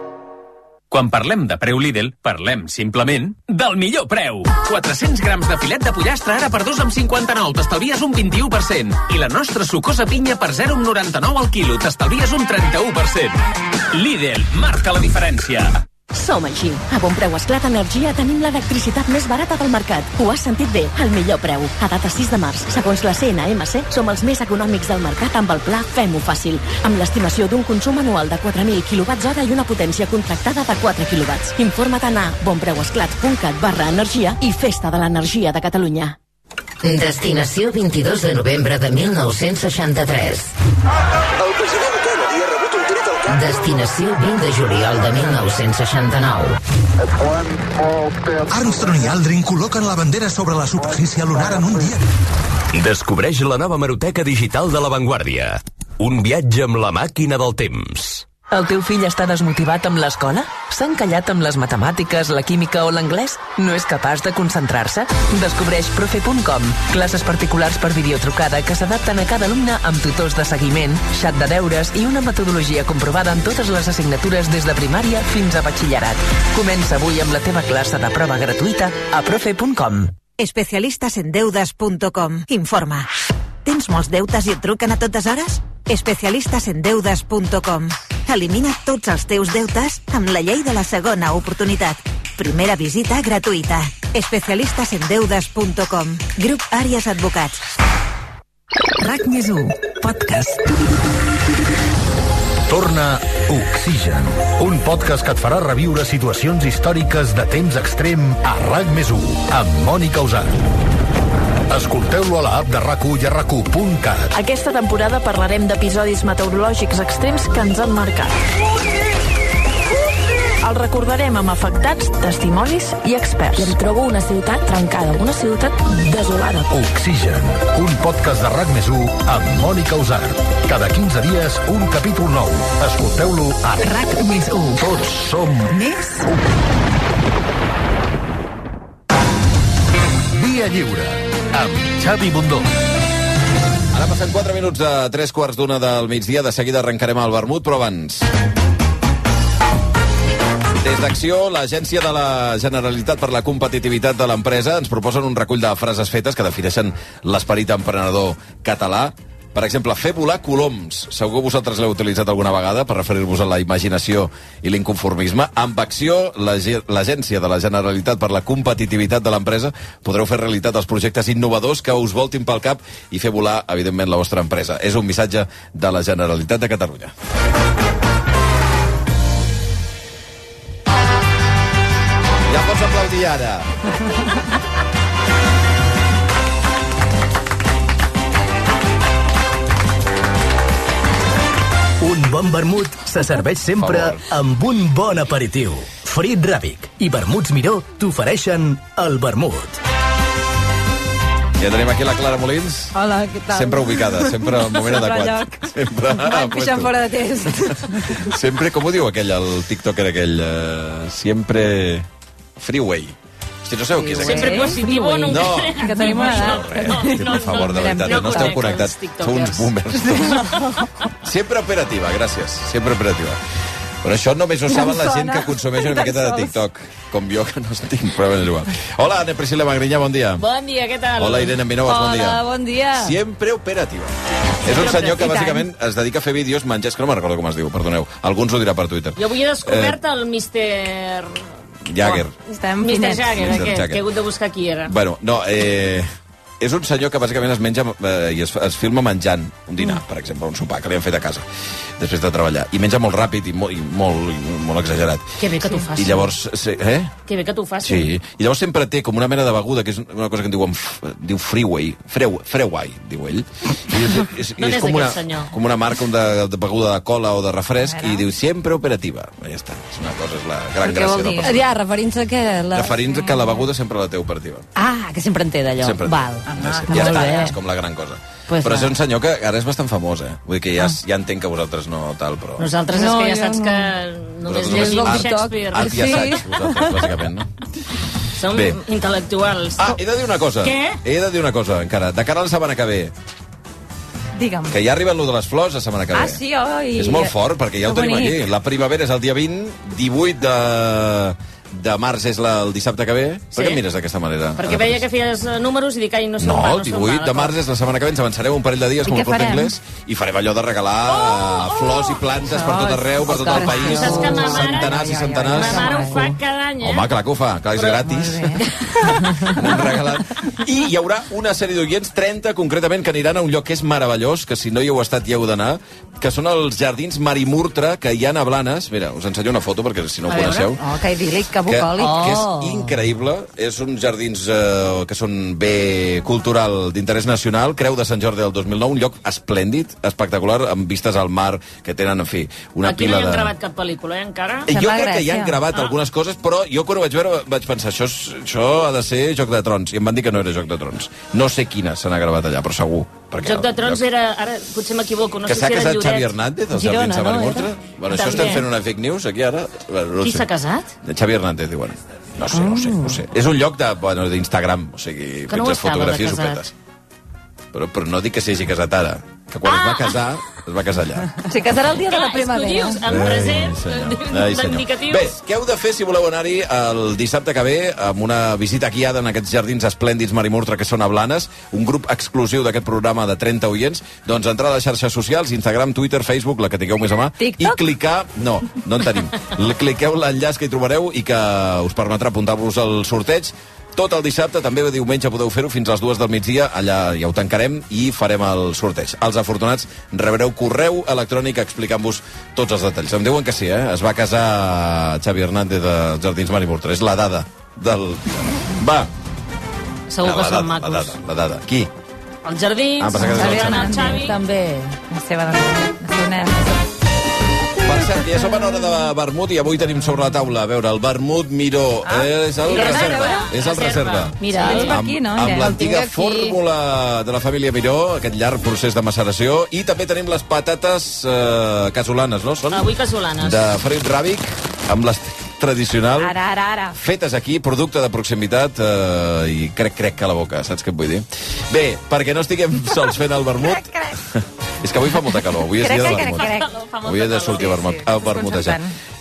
Quan parlem de preu Lidl, parlem simplement del millor preu. 400 grams de filet de pollastre ara per 2 amb 59, t'estalvies un 21%. I la nostra sucosa pinya per 0,99 al quilo, t'estalvies un 31%. Lidl, marca la diferència. Som així. A Bon Preu Esclat Energia tenim l'electricitat més barata del mercat. Ho has sentit bé, al millor preu. A data 6 de març, segons la CNMC, som els més econòmics del mercat amb el pla Fem-ho fàcil, amb l'estimació d'un consum anual de 4.000 kWh i una potència contractada de 4 kW. Informa't a bonpreuesclat.cat barra energia i Festa de l'Energia de Catalunya. Destinació 22 de novembre de 1963. El president Kennedy ha rebut un tret al cap. Destinació 20 de juliol de 1969. Armstrong i Aldrin col·loquen la bandera sobre la superfície lunar en un dia. Descobreix la nova maroteca digital de La Vanguardia. Un viatge amb la màquina del temps. El teu fill està desmotivat amb l'escola? S'ha encallat amb les matemàtiques, la química o l'anglès? No és capaç de concentrar-se? Descobreix profe.com, classes particulars per videotrucada que s'adapten a cada alumne amb tutors de seguiment, xat de deures i una metodologia comprovada en totes les assignatures des de primària fins a batxillerat. Comença avui amb la teva classe de prova gratuïta a profe.com. Especialistasendeudes.com Informa. Tens molts deutes i et truquen a totes hores? Especialistasendeudes.com Elimina tots els teus deutes amb la llei de la segona oportunitat. Primera visita gratuïta. Especialistasendeudes.com Grup Àries Advocats. RAC més 1, podcast. Torna Oxigen, un podcast que et farà reviure situacions històriques de temps extrem a RAC més 1, amb Mònica Usant. Escolteu-lo a l'app de rac i a rac Aquesta temporada parlarem d'episodis meteorològics extrems que ens han marcat. El recordarem amb afectats, testimonis i experts. I em trobo una ciutat trencada, una ciutat desolada. Oxigen, un podcast de RAC més 1 amb Mònica Usart. Cada 15 dies, un capítol nou. Escolteu-lo a RAC més 1. Tots som més 1. Via Lliure, amb Xavi Bundó. Ara passen 4 minuts a 3 quarts d'una del migdia. De seguida arrencarem al vermut, però abans... Des d'Acció, l'Agència de la Generalitat per la Competitivitat de l'Empresa ens proposen un recull de frases fetes que defineixen l'esperit emprenedor català. Per exemple, fer volar coloms. Segur que vosaltres l'heu utilitzat alguna vegada per referir-vos a la imaginació i l'inconformisme. Amb Acció, l'Agència de la Generalitat per la Competitivitat de l'Empresa, podreu fer realitat els projectes innovadors que us voltin pel cap i fer volar, evidentment, la vostra empresa. És un missatge de la Generalitat de Catalunya. Ja pots aplaudir ara. bon vermut se serveix sempre amb un bon aperitiu. Frit Ràbic i Vermuts Miró t'ofereixen el vermut. Ja tenim aquí la Clara Molins. Hola, què tal? Sempre ubicada, sempre al moment Sempre adequat. lloc. Sempre Van a pixant fora de test. Sempre, com ho diu aquell, el tiktoker aquell? Uh, sempre... Freeway. Hosti, no sabeu qui és Sempre aquest? positivo, No. nunca. Que tenim una edat. Hosti, per favor, de veritat, no, esteu connectats. Sou uns boomers tots. Sempre operativa, gràcies. Sempre operativa. Però això només ho No saben la gent que consumeix una miqueta de. TikTok. Com jo, que no estic, però és igual. Hola, Anna Priscila Magrinya, bon dia. Bon dia, què tal? Hola, Irene Minovas, bon dia. Hola, bon dia. Siempre operativa. És un senyor que bàsicament es dedica a fer vídeos menjars, que no me'n recordo com es diu, perdoneu. Alguns ho dirà per Twitter. Jo avui he descobert el Mr... Jagger. Estem Mr. Jagger, Mr. aquest, que he hagut de buscar qui era. Bueno, no, eh, és un senyor que bàsicament es menja eh, i es, es filma menjant un dinar, mm. per exemple, un sopar que li han fet a casa després de treballar. I menja molt ràpid i molt, i molt, i molt exagerat. Que bé que t'ho faci. I llavors... se- Eh? Que bé que t'ho faci. Sí, i llavors sempre té com una mena de beguda, que és una cosa que en diuen, diu freeway, freu, freway, diu ell. I és, és, No és n'és com, una, senyor. com una marca de, de beguda de cola o de refresc, i diu sempre operativa. Ja està, és una cosa, és la gran gràcia personatge. Ja, referint-se a què? La... Referint que la beguda sempre la té operativa. Ah, que sempre en té d'allò. Sempre en té. Val. Ja, Ah, sí, ja està, és com la gran cosa. Pues però va. és un senyor que ara és bastant famós, eh? Vull dir que ja, ja entenc que vosaltres no tal, però... Nosaltres No, és que ja saps no. que només Vosaltres llegim art- Shakespeare. Art i assaig, vosaltres, bàsicament, no? Som Bé. intel·lectuals. Ah, he de dir una cosa. Què? He de dir una cosa, encara. De cara a la setmana que ve, Digue'm. que ja arriba el de les flors la setmana que ve. Ah, sí, oi. És molt fort, perquè ja ho Que tenim bonic. aquí. La primavera és el dia 20, 18 de, de març és la, el dissabte que ve. Per Sí. què em mires d'aquesta manera? Perquè veia que feies eh, números i dic, ai, no som No, va, el no som 18 va, de març és la setmana que ve, ens avançarem un parell de dies I com què el corte farem? inglés i farem allò de regalar oh, flors i plantes per tot arreu, per tot el país, Saps que ma mare- centenars i centenars. Ma mare ho fa cada any, eh? Home, clar que ho fa, clar, és Però- gratis. Regalat. I hi haurà una sèrie d'oients, 30 concretament, que aniran a un lloc que és meravellós, que si no hi heu estat hi heu d'anar, que són els jardins Marimurtra, que hi ha a Blanes. Mira, us ensenyo una foto, perquè si no ho A coneixeu. Oh, que idíl·lic, que Que, bucòlic. que és increïble, és uns jardins eh, que són bé cultural d'interès nacional, Creu de Sant Jordi del 2009, un lloc esplèndid, espectacular, amb vistes al mar, que tenen, en fi, una Aquí pila no hi hem de... gravat cap pel·lícula, eh, encara? Eh, Jo crec que ja han gravat ah. algunes coses, però jo quan ho vaig veure vaig pensar, això, és, això ha de ser Joc de Trons, i em van dir que no era Joc de Trons. No sé quines se n'ha gravat allà, però segur. Perquè Joc de Trons era... Ara, potser m'equivoco, no que sé s'ha si era casat Lloret. Xavi Hernández, els Girona, jardins de no? Bueno, això També. estem fent una fake news aquí ara. Bueno, no Qui s'ha casat? Xavi Hernández, diuen. No sé, no sé, no sé. És un lloc de, bueno, d'Instagram, o sigui, Que no ho penses estava, de fotografies casat. opetes. Però, però no dic que s'hagi casat ara, que quan es va casar, es va casar allà. Se casarà el dia de la Clar, que ho primavera. dius, en present, Ai, senyor. d'indicatius. Bé, què heu de fer si voleu anar-hi el dissabte que ve amb una visita guiada en aquests jardins esplèndids Marimurtra que són a Blanes, un grup exclusiu d'aquest programa de 30 oients, doncs entrar a les xarxes socials, Instagram, Twitter, Facebook, la que tingueu més a mà, TikTok? i clicar... No, no en tenim. Cliqueu l'enllaç que hi trobareu i que us permetrà apuntar-vos al sorteig tot el dissabte, també diumenge podeu fer-ho fins a les dues del migdia, allà ja ho tancarem i farem el sorteig. Els afortunats rebreu correu electrònic explicant-vos tots els detalls. Em diuen que sí, eh? Es va casar Xavi Hernández de Jardins Marimurtra. És la dada del... Va, Segur Ah, que la són dada, macos. La dada, la dada. Qui? El jardí, Ah, el Xavi, Xavi. També. La seva dona. La seva cert, ja som en hora de vermut i avui tenim sobre la taula, a veure, el vermut Miró. Ah, és el mira, reserva. a veure. És el reserva. Mira, Sí. amb, aquí, no? Amb l'antiga fórmula de la família Miró, aquest llarg procés de maceració, i també tenim les patates eh, casolanes, no? Són Avui casolanes. de Fred Ràbic, amb l'estil tradicional. Ara, ara, ara. fetes aquí, producte de proximitat eh, i crec, crec que a la boca, saps què et vull dir? Bé, perquè no estiguem sols fent el vermut... és que avui fa molta calor, avui és Crec, dia de crec, vermut. crec, crec. Avui he de sortir a, vermut, a vermutejar.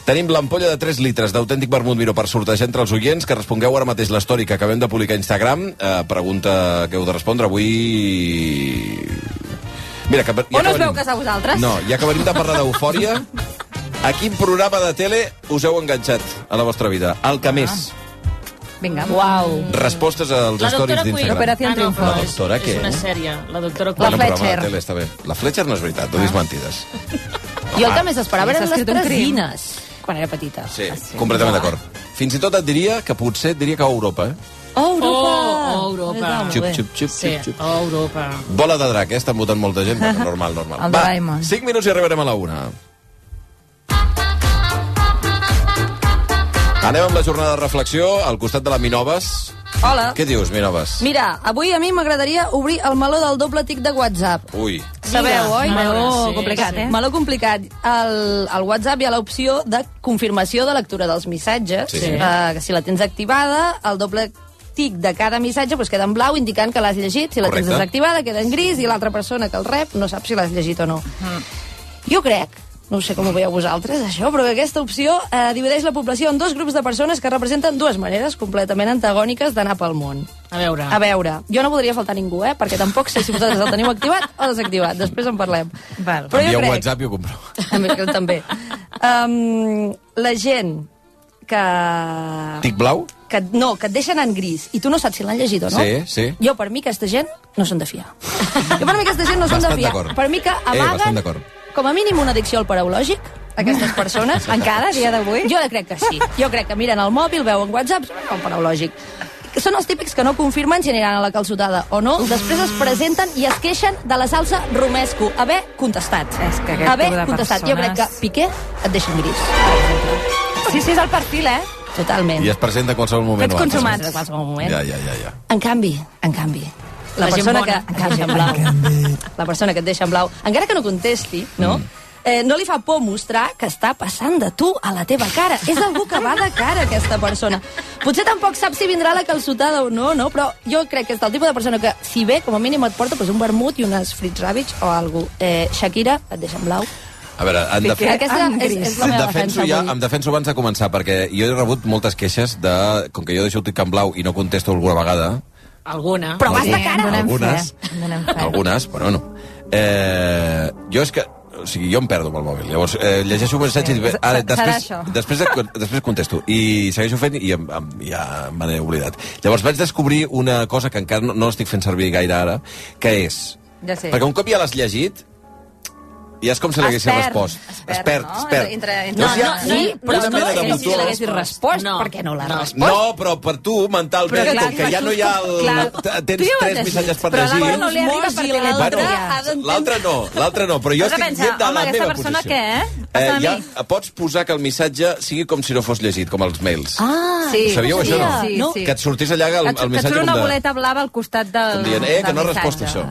Tenim l'ampolla de 3 litres d'autèntic vermut Miró per sortejar entre els oients, que respongueu ara mateix l'història que acabem de publicar a Instagram. Eh, pregunta que heu de respondre avui... Mira, que, ja On us acabarem- veu casar vosaltres? No, ja que venim de parlar d'eufòria, a quin programa de tele us heu enganxat a la vostra vida? El que més? Vinga. Uau. Respostes als La doctora stories d'Instagram. Operació Ah, no, Triunfo. La és, doctora, és què? una sèrie. La doctora Bueno, Quinn. programa de tele, està bé. La Fletcher no és veritat, no diguis mentides. Jo el que més esperava Sí, eren les tresines, quan era petita. Sí, completament d'acord. Fins i tot et diria que potser et diria que a Europa, eh? Oh, Europa! Oh, Europa. Xup, xup, xup, Sí, xup, xup. oh, Europa. Bola de drac, eh? Estan votant molta gent. Bueno, normal, normal. El Va, Doraemon. 5 minuts i arribarem a la una. Anem amb la jornada de reflexió al costat de la Minoves. Hola. Què dius, Minoves? Mira, avui a mi m'agradaria obrir el meló del doble tic de WhatsApp. Ui. Sabeu, Mira, oi? Meló sí, complicat, sí. eh? Meló complicat. Al, al WhatsApp hi ha l'opció de confirmació de lectura dels missatges. Sí. Eh, que si la tens activada, el doble tic de cada missatge pues, queda en blau indicant que l'has llegit. Si la Correcte. tens desactivada, queda en gris i l'altra persona que el rep no sap si l'has llegit o no. Jo crec, no ho sé com ho veieu vosaltres, això, però que aquesta opció eh, divideix la població en dos grups de persones que representen dues maneres completament antagòniques d'anar pel món. A veure. A veure, jo no voldria faltar ningú, eh? Perquè tampoc sé si vosaltres el teniu activat o desactivat. Després en parlem. Val. Però Envia jo un crec... WhatsApp i ho compro. També, també. Um, la gent que... Tic blau? que... No, que et deixen en gris i tu no saps si l'han llegit o no. Sí, sí. Jo, per mi, aquesta gent no són de fiar. Jo, per mi, aquesta gent no són de fiar. Per mi que Eh, bastant amaguen, d'acord. Com a mínim, una addicció al paraulògic, aquestes persones. Encara, a dia d'avui? Jo crec que sí. Jo crec que miren el mòbil, veuen WhatsApp, el paraulògic. Són els típics que no confirmen si aniran a la calçotada o no. Després es presenten i es queixen de la salsa romesco. Haver contestat. És que aquest Haver tipus de contestat. Jo crec que persones- Piqué et deixa en gris. Sí, sí, és el perfil, eh? Totalment. I es presenta en qualsevol moment. Ets. En qualsevol moment. Ja, ja, ja, ja. En canvi, en canvi, la, La persona que et deixa en blau, la persona que et deixa en blau, encara que no contesti, no? Eh, no li fa por mostrar que està passant de tu a la teva cara. És algú que va de cara, aquesta persona. Potser tampoc sap si vindrà la calçotada o no, no? però jo crec que és el tipus de persona que, si bé, com a mínim et porta pues, un vermut i unes frits ràbits o alguna cosa. Eh, Shakira, et deixa en blau. A veure, en Aquesta en és, és la em defenso, defensa ja, avui. em defenso abans de començar, perquè jo he rebut moltes queixes de... Com que jo deixo el tic en blau i no contesto alguna vegada, Alguna. Però vas de cara. algunes, fe. algunes, però no. Eh, jo és que o sigui, jo em perdo amb el mòbil. Llavors, eh, llegeixo un missatge i dic, Serà ara, després, això. després, després contesto. I segueixo fent i em, em, ja me n'he oblidat. Llavors vaig descobrir una cosa que encara no, no estic fent servir gaire ara, que és... Ja sé. Perquè un cop ja l'has llegit, ja és com si l'haguessis Es perd, respost. es perd, no? es perd. Entre- entre- No, ja- no, Sí, no, però una no, de és com si botó. l'haguessis respost. No. Per què no l'has No. respost? No, però per tu, mentalment, Però clar, que ja no hi ha el... clar, Tens has tres missatges per però llegir. l'altre no li arriba per l'altre Bueno, ha l'altre no, l'altre no, però jo estic pensar, dient de home, la aquesta meva persona posició. què, eh? A ja pots posar que el missatge sigui com si no fos llegit, com els mails. Ah, Sí. Sabíeu, això, no? Sí, sí. Que et sortís allà el, Et, el et missatge surt una com de... boleta blava al costat del, Com dient, eh, que no has respost això.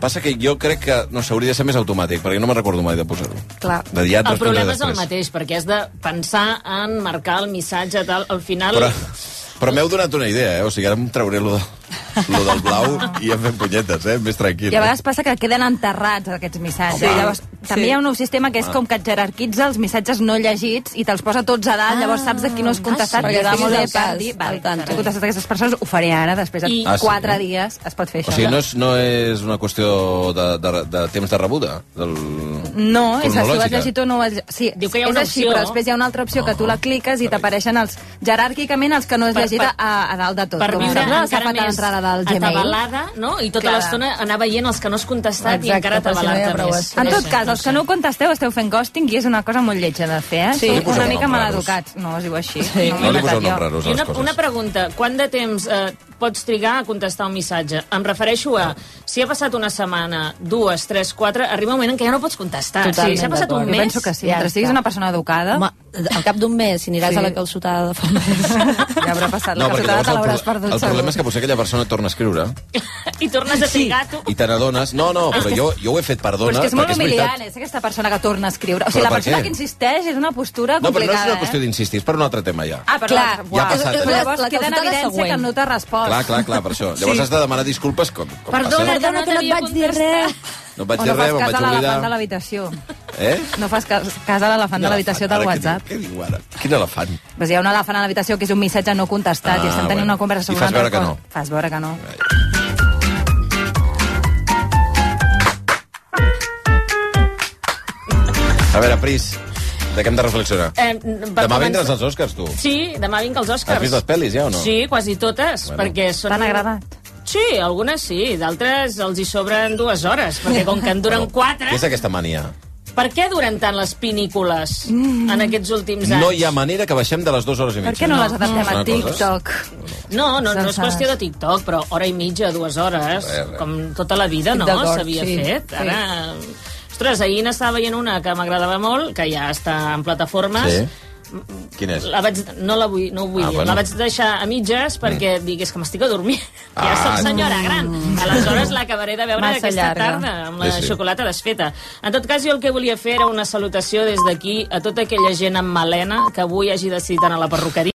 Passa que jo crec que, no sé, hauria de ser més automàtic, perquè no me'n recordo mai de posar-ho. Clar. De El problema és el mateix, perquè has de pensar en marcar el missatge tal. Al final... Però, però m'heu donat una idea, eh? O sigui, ara em trauré lo, de, lo del blau i em fem punyetes, eh? Més tranquil. I a vegades passa que queden enterrats aquests missatges. Home. Llavors, també Sí. hi ha un nou sistema que és Ah. com que et jerarquitza els missatges no llegits i te'ls posa tots a dalt, llavors saps de qui no has contestat. Ah, sí. Perquè molt bé al per dir, vale, he contestat aquestes persones, ho faré ara, després de I- Ah, sí? quatre dies es pot fer això. O sigui, no és, no és una qüestió de, de, de temps de rebuda? Del... No, és que si ho has llegit o no ho has llegit. Sí, Diu que hi ha és una així, opció. però després hi ha una altra opció que tu la cliques i t'apareixen els, jeràrquicament els que no has llegit a, a dalt de tot. per viure encara més d'entrada del Gmail. atabalada, no? I tota l'estona anar veient els que no has contestat i Exacte, encara per si no més. En tot cas, els que no contesteu esteu fent ghosting i és una cosa molt lletja de fer, eh? Sí. Sou una mica maleducats. No, es diu així. Sí. No, No li poseu noms raros I una, coses. una pregunta, quant de temps eh, pots trigar a contestar un missatge. Em refereixo a, si ha passat una setmana, dues, tres, quatre, arriba un moment en què ja no pots contestar. Totalment sí, si ha passat un mes... Jo penso que sí. Mentre siguis una persona educada... Home, al cap d'un mes, si aniràs Sí. a la calçotada de fa un mes... Ja haurà passat No, la calçotada, te el, l'hauràs perdut el segur. problema és que potser aquella persona torna a escriure I tornes a trigar, tu. i te n'adones... No, no, però jo, jo ho he fet per Però és que és molt perquè és humiliant, veritat. és aquesta persona que torna a escriure. O sigui, Però la per persona què? que insisteix és una postura No, però no és complicada, una qüestió d'insistir, és per un altre tema ja. eh? Ah, però Clar, la, ja ha passat, llavors La queda en calçotada evidència següent. que no respost. Clar, clar, clar, per això. Llavors has de demanar disculpes com, com Perdona, passa. Perdona, que no et vaig dir res. No et vaig o dir no res, fas me'n cas vaig a l'elefant de oblidar. l'habitació. Eh? No fas cas, cas a l'elefant de l'habitació del què WhatsApp. diu- Què diu ara? Quin elefant? Pues hi ha un elefant a l'habitació que és un missatge no contestat Ah, i estem tenint bueno. una conversa I sobre fas una veure que no. Fas veure que no. A veure, Pris, de què hem de reflexionar? Eh, Demà començar- vindràs als Oscars, tu. Sí, demà vinc als Oscars. Has vist les pel·lis, ja, o no? Sí, quasi totes, Bueno. perquè són... T'han agradat? Sí, algunes sí, d'altres els hi sobren dues hores, perquè com que en duren quatre... Què és aquesta mania? Per què duren tant les pinícules en aquests últims anys? No hi ha manera que baixem de les dues hores i mitja. Per què no les adaptem Són a TikTok? No, no, no és qüestió de TikTok, però hora i mitja, dues hores, Res, res. com tota la vida, no? S'havia sí, fet. sí. Ostres, ahir n'estava veient una que m'agradava molt, que ja està en plataformes. Sí. Quin és? La vaig, no la vull, no ho vull Ah, dir. bueno. La vaig deixar a mitges perquè mm. digués que m'estic a dormir. ja Ah, soc senyora gran. Aleshores l'acabaré de veure Massa aquesta llarga. tarda amb la Sí, sí. xocolata desfeta. En tot cas, jo el que volia fer era una salutació des d'aquí a tota aquella gent amb melena que avui hagi decidit anar a la perruqueria